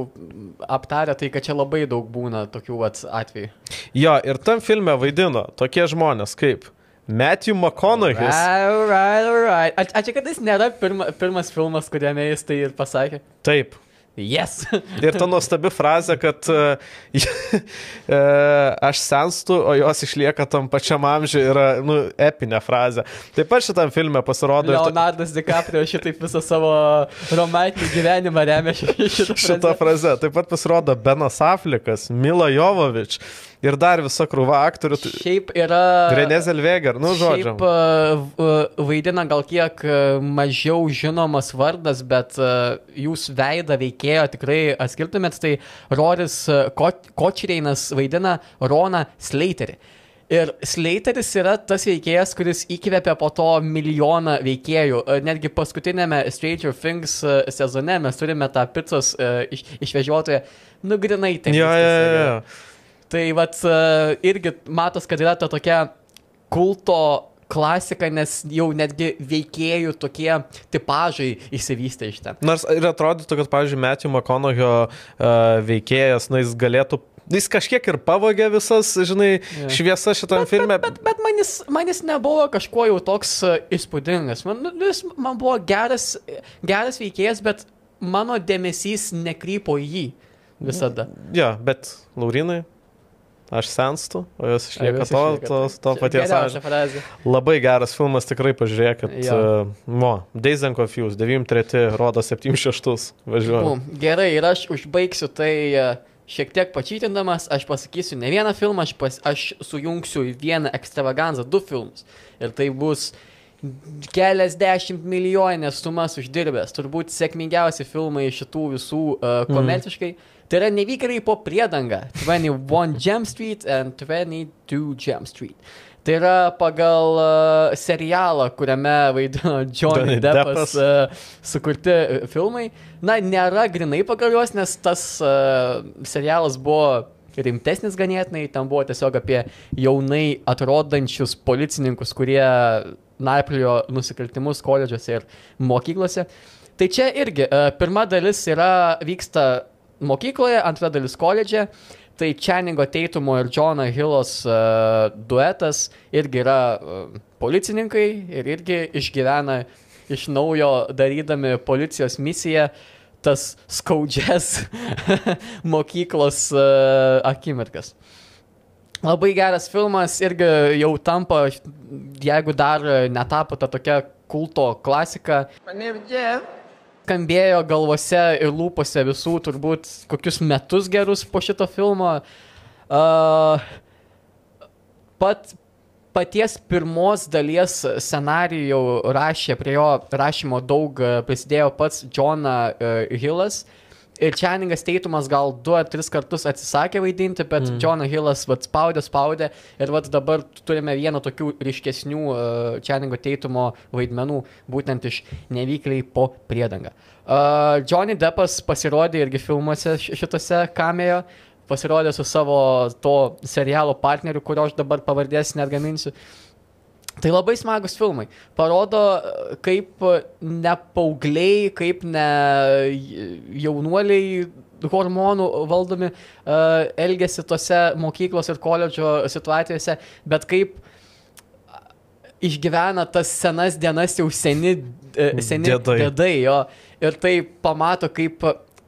aptarę, tai kad čia labai daug būna tokių atvejų. Jo, ir tam filme vaidino tokie žmonės kaip Matthew McConaughey. Alright, alright. Ar, čia kad jis nėra pirma, pirmas filmas, kuriame jis tai ir pasakė? Taip. Yes. Ir ta nuostabi frazė, kad uh, aš senstu, o jos išlieka tam pačiam amžiui, yra nu, epinė frazė. Taip pat šitam filme pasirodo. ir ta- Leonardas DiCaprio šitaip visą savo romantinį gyvenimą remia ši- šitą šitą frazę. Taip pat pasirodo Benas Aflikas, Mila Jovovič ir dar visa krūva aktorių. Šiaip yra... Renė Zelveger, nu žodžiu. Šiaip uh, v- vaidina gal kiek uh, mažiau žinomas vardas, bet jūs veidą veikėjo tikrai atskirtumėt, tai Roris Ko Kočreinas vaidina Roną Slaterį. Ir Slateris yra tas veikėjas, kuris įkvėpė po to milijoną veikėjų. Netgi paskutinėme Stranger Things sezone mes turime tą pizzos iš, išvežiotoją, nu grinai tai. Jo, jo, jo, jo. Tai vat uh, irgi matos, kad yra ta tokia kulto klasika, nes jau netgi veikėjų tokie tipažai įsivystė iš ten. Nors ir atrodytų, kad, pavyzdžiui, Matthew McConaughey uh, veikėjas, na, jis galėtų, jis kažkiek ir pavogė visas, žinai, Jo. šviesas šitam filme. Bet, bet man, jis, man jis nebuvo kažkuo jau toks uh, įspūdingas. Man, nu, jis man buvo geras, geras veikėjas, bet mano dėmesys nekrypo į jį visada. Jo, bet Laurinai, aš senstu, o jos išlieka to, to, to paties amžiaus. Labai geras filmas, tikrai pažiūrėkit. Jo. Uh, mo, Days and Confused, 93, rodo 76, važiuoju. Gerai, ir aš užbaigsiu tai e, šiek tiek pačytindamas, aš pasakysiu ne vieną filmą, aš, pas, aš sujungsiu į vieną ekstravaganzą du filmus. Ir tai bus keliasdešimt milijoninės sumas uždirbęs. Turbūt sėkmingiausi filmai šitų visų uh, komerciškai. Tai yra nevykėliai po priedanga. 21 Jump Street and 22 Jump Street. Tai yra pagal uh, serialą, kuriame vaidino Johnny Deppas Deppas. uh, sukurti uh, filmai. Na, nėra grinai pagal juos, nes tas uh, serialas buvo rimtesnis ganėtinai, ten buvo tiesiog apie jaunai atrodančius policininkus, kurie narpliojo nusikaltimus koledžiuose ir mokyklose. Tai čia irgi uh, pirma dalis yra, vyksta mokykloje, antra dalis koledže. Tai Čeningo Teitumo ir Džono Hillos uh, duetas irgi yra uh, policininkai ir irgi išgyvena iš naujo darydami policijos misiją tas skaudžias mokyklos uh, akimirkas. Labai geras filmas irgi jau tampa, jeigu dar netapo ta tokia kulto klasika. Skambėjo galvose ir lūpose visų turbūt kokius metus gerus po šito filmo. Uh, pat, paties pirmos dalies scenarijų rašė, prie jo rašymo daug e, prisidėjo pats Johna uh, Hillas. Ir Čeningas Teitumas gal du ar tris kartus atsisakė vaidinti, bet mm. Johną Hillas vat, spaudė, spaudė. Ir vat, dabar turime vieną tokių ryškesnių uh, Čeningo Teitumo vaidmenų, būtent iš nevykliai po priedangą. Uh, Johnny Deppas pasirodė irgi filmuose ši- šitose kamėjo, pasirodė su savo to serialo partneriu, kurio aš dabar pavardės net gaminsiu. Tai labai smagus filmai. Parodo, e, kaip ne paaugliai, kaip ne jaunuoliai hormonų valdomi uh, elgesi tose mokyklos ir koledžo situacijose, bet kaip išgyvena tas senas dienas jau seni, e, seni Dėdai. dėdai jo. Ir tai pamato, kaip,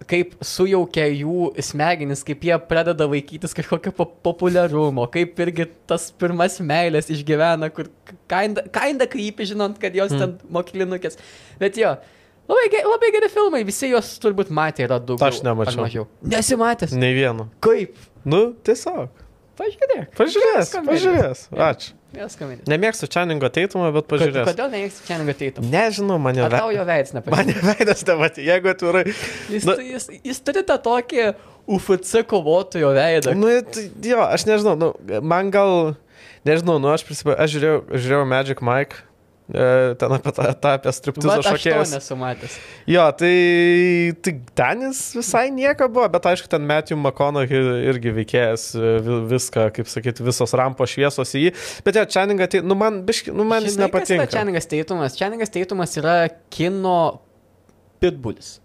kaip sujaukia jų smegenis, kaip jie pradeda vaikytis kažkokio po populiarumo, kaip irgi tas pirmas meilės išgyvena, kur kainda, kainda krypi, žinant, kad jos Hmm. ten moklinukės. Bet jo. Labai, ge- labai geri filmai, visi juos turbūt matė, yra daug. Aš nemačiau. Nesimatęs. Nei vieno. Kaip? Nu, tiesiog. Pažiūrėk. Pažiūrės, pažiūrės. Ačiū. Nemėgstu Čaningo teitumą, bet pažiūrės. Kodėl neįsi čia negateitum? Nežinau, mane Ar tau jo veids nepatinka? Mane veidas nematė, jeigu atvirai. Jis, Na- jis, jis turi tą tokį UFC kovotojo veidą. Nu, jo, aš nežinau, nu, man gal, nežinau, nu, aš prisimenu, aš žiūrėjau, žiūrėjau Magic Mike, ten apie tą, tą apie striptizo Bet aš to šokėjus. nesu matęs. Jo, tai, tai Danis visai nieko buvo, bet aišku, ten Matthew McConaughey irgi veikėjas e, vi- viską, kaip sakyti, visos rampos šviesos į jį. Bet jo, Čaninga, tai, nu, man, biški, nu, man jis Žinai, yra nepatinka. Čeningas Teitumas? Čeningas Teitumas yra kino pitbulis.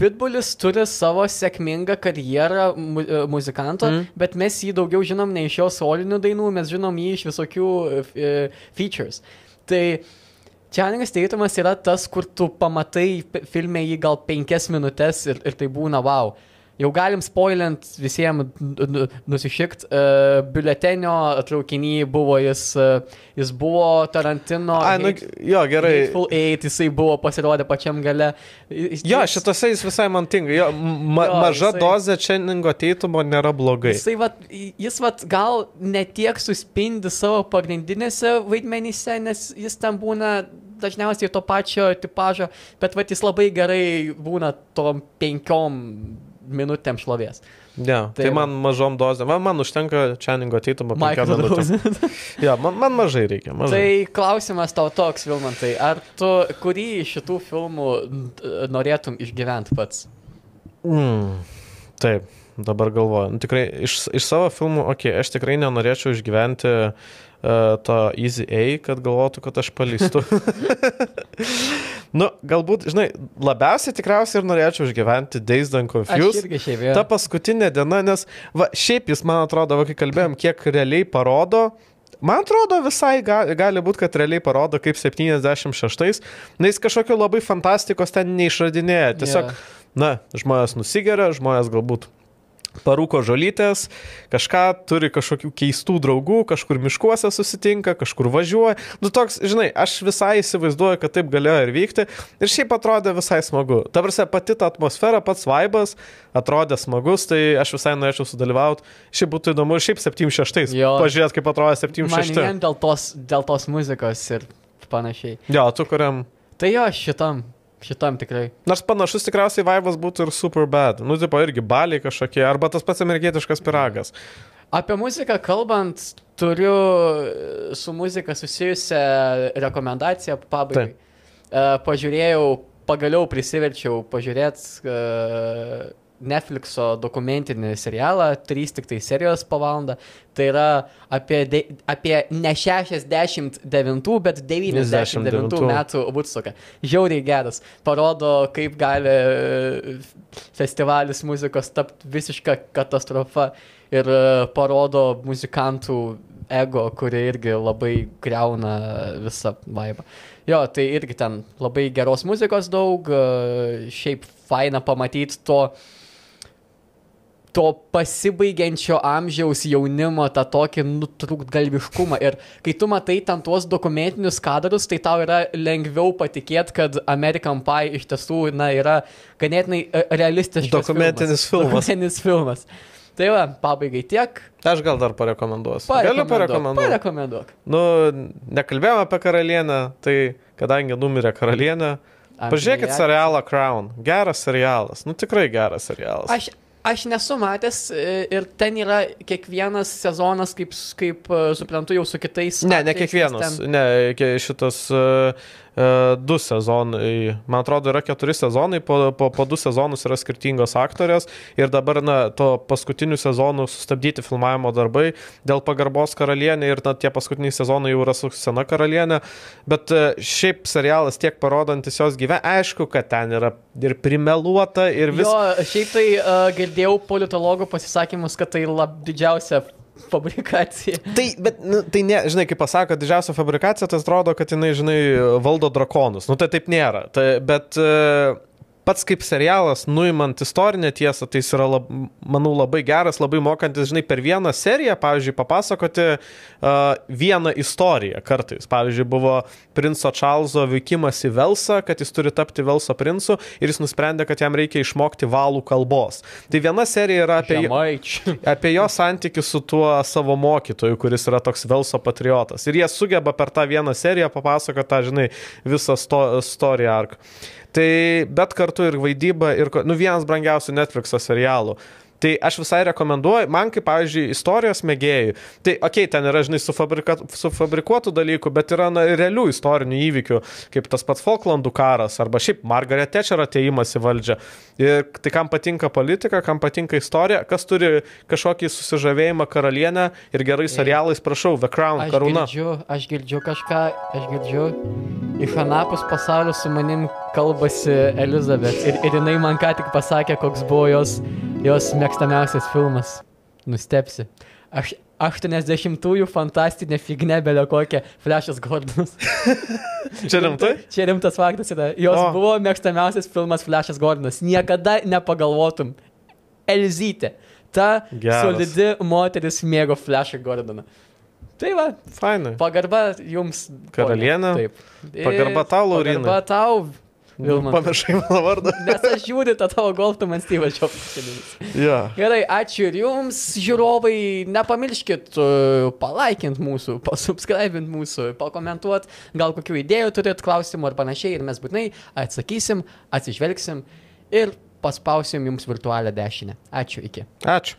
Pitbullis turi savo sėkmingą karjerą mu e, muzikanto, mm. bet mes jį daugiau žinom ne iš jo solinių dainų, mes žinom jį iš visokių uh, features. Tai Čianingas Teitumas yra tas, kur tu pamatai filme jį gal penkias minutės ir, ir tai būna wow. Jau galim spoilint visiems nusišikt. Uh, biuletenio traukinį buvo jis, uh, jis buvo Tarantino. Ai, nu, Hate- jo, gerai. Hateful Eight, jisai buvo pasirodę pačiam gale. Jis- Jo, jis- šitose jis visai man tinka. Jo, ma, Jo, maža jisai- dozė Čeningo teitumo nėra blogai. Jisai, vat, jis vat, gal netiek suspindi savo pagrindinėse vaidmenyse, nes jis ten būna dažniausiai to pačio tipožo, bet vat, jis labai gerai būna tom penkiom minutėm šlovės. Ja, tai, Tai man mažom dozėm. Man, man užtenka Čeningo teitumo penkiom Michael minutėm. Rose. Jo, man, man mažai reikia. Mažai. tai klausimas tau toks, Vilmantai, ar tu kurį iš šitų filmų norėtum išgyventi pats? Mm, taip, dabar galvoju. Tikrai iš, iš savo filmų, okei, okay, aš tikrai nenorėčiau išgyventi uh, to Easy A, kad galvotų, kad aš palystu. nu, galbūt, žinai, labiausiai tikriausiai ir norėčiau išgyventi and Aš Confused. šiaip jau. Ta paskutinė diena, nes va, šiaip jis, man atrodo, va, kai kalbėjom, kiek realiai parodo, man atrodo visai gali, gali būti, kad realiai parodo kaip 76, na jis kažkokio labai fantastikos ten neišradinėja. Tiesiog, Jo. na, žmonės nusigeria, žmonės galbūt parūko žolytės, kažką turi kažkokių keistų draugų, kažkur miškuose susitinka, kažkur važiuoja. Nu toks, žinai, aš visai įsivaizduoju, kad taip galėjo ir vykti. Ir šiaip atrodė visai smagu. Ta prasme, pati ta atmosfera, pats vaibas atrodė smagus, tai aš visai norėčiau sudalyvauti. Šiaip būtų įdomu ir šiaip 76. Jo. Pažiūrėt, kaip atrodė Man 76. vien dėl tos, dėl tos muzikos ir panašiai. Jo, tu kuriam. Tai jo, šitam, šitam tikrai. Nors panašus tikriausiai vaibas būtų ir super bad. Nu, tipo, irgi baliai kažkokie, arba tas pats amerikietiškas piragas. Apie muziką kalbant, turiu e, su muzika susijusią rekomendaciją pabaigai. Uh, pažiūrėjau, pagaliau prisiverčiau pažiūrėti uh, Netflixo dokumentinį serialą, trys tik tai serijos po valandą. Tai yra apie, de, apie ne 69, bet 99 99 metų Woodstocką. Žiauriai geras. Parodo, kaip gali e, festivalis muzikos tapti visišką katastrofą ir e, parodo muzikantų ego, kuri irgi labai greuna visą vaibą. Jo, tai irgi ten labai geros muzikos daug, e, šiaip faina pamatyti to to pasibaigiančio amžiaus jaunimo, tą tokį nutrūktgalviškumą. Ir kai tu matai ten tuos dokumentinius kadrus, tai tau yra lengviau patikėti, kad American Pie iš tiesų na, yra ganėtinai e, realistiškas. Dokumentinis filmas. Dokumentinis filmas. Tai va, pabaigai tiek. Aš gal dar parekomenduosiu. Galiu parekomenduoti. Parekomenduok. Nu, nekalbėjome apie karalienę, tai kadangi numirė karalienė, pažiūrėkit serialą Crown. Geras serialas. Nu, tikrai geras serialas. Aš, aš nesu matęs e, ir ten yra kiekvienas sezonas, kaip, kaip e, suprantu, jau su kitais. Ne, ne kiekvienas. ten- Ne, šitas uh, du sezonai. Man atrodo, yra keturi sezonai, po, po, po du sezonus yra skirtingos aktorės. Ir dabar, na, to paskutinių sezonų sustabdyti filmavimo darbai dėl pagarbos karalienė ir na, tie paskutiniai sezonai jau yra su sena karalienė. Bet uh, šiaip serialas tiek parodantis jos gyvenimą, aišku, kad ten yra ir primeluota, ir vis... Jo, šiaip tai uh, girdėjau politologų pasisakymus, kad tai lab didžiausia fabrikacija. Tai, bet, nu, tai ne, žinai, kaip pasako, didžiausia fabrikacija, tai atrodo, kad jinai, žinai, valdo drakonus. Nu, tai taip nėra. Tai, bet e, pats kaip serialas, nuimant istorinę tiesą, tai jis yra, lab, manau, labai geras, labai mokantis, žinai, per vieną seriją, pavyzdžiui, papasakoti uh, vieną istoriją kartais. Pavyzdžiui, buvo princo Čarlzo vykimas į Velsą, kad jis turi tapti Velso princu ir jis nusprendė, kad jam reikia išmokti valų kalbos. Tai viena serija yra apie... Žemaičių. apie jo santykių su tuo savo mokytoju, kuris yra toks Velso patriotas. Ir jie sugeba per tą vieną seriją papasakoti tą, žinai, visą sto, story arc. Tai bet kartu ir vaidyba, ir, nu, vienas brangiausių Netflix serialų. Tai aš visai rekomenduoju, man kaip, pavyzdžiui, istorijos mėgėjai. Tai, okei, okay, ten yra, žinai, sufabrikuotų dalykų, bet yra na, realių istorinių įvykių, kaip tas pats Falklandų karas, arba šiaip Margaret Thatcher ateimas į valdžią. Ir tai kam patinka politika, kam patinka istorija, kas turi kažkokį susižavėjimą karalienę ir gerai serialais, prašau, The Crown, Aš karūna. girdžiu, aš girdžiu kažką, aš girdžiu. Iš anapus pasaulio su manim kalbasi Elizabeth. Ir, ir jinai man ką tik pasakė, koks buvo jos, jos mėgstamiausias filmas. Nustepsi. Aš 80-ųjų fantastinė fignebelio kokia Flashas Gordonas. Čia rimtai? Čia rimtas faktas yra. Jos O. buvo mėgstamiausias filmas Flashas Gordonas. Niekada nepagalvotum. Elzytė. Ta Geras. solidi moteris mėgo Flashą Gordoną. Tai va, Fainai. pagarba jums. Karalienė. Taip. Pagarba tau, Laurynai. Pagarba tau, Vilma. Panašiai mano vardą. Nes aš žiūriu tą tavo golfą, man Steve'as Jobsas. Ja. Gerai, ačiū ir jums, žiūrovai. Nepamirškit uh, palaikint mūsų, pasubscribint mūsų, pakomentuot, gal kokių idėjų turit, klausimų ar panašiai ir mes būtinai atsakysim, atsižvelgsim ir paspausim jums virtualią dešinę. Ačiū, iki. Ačiū.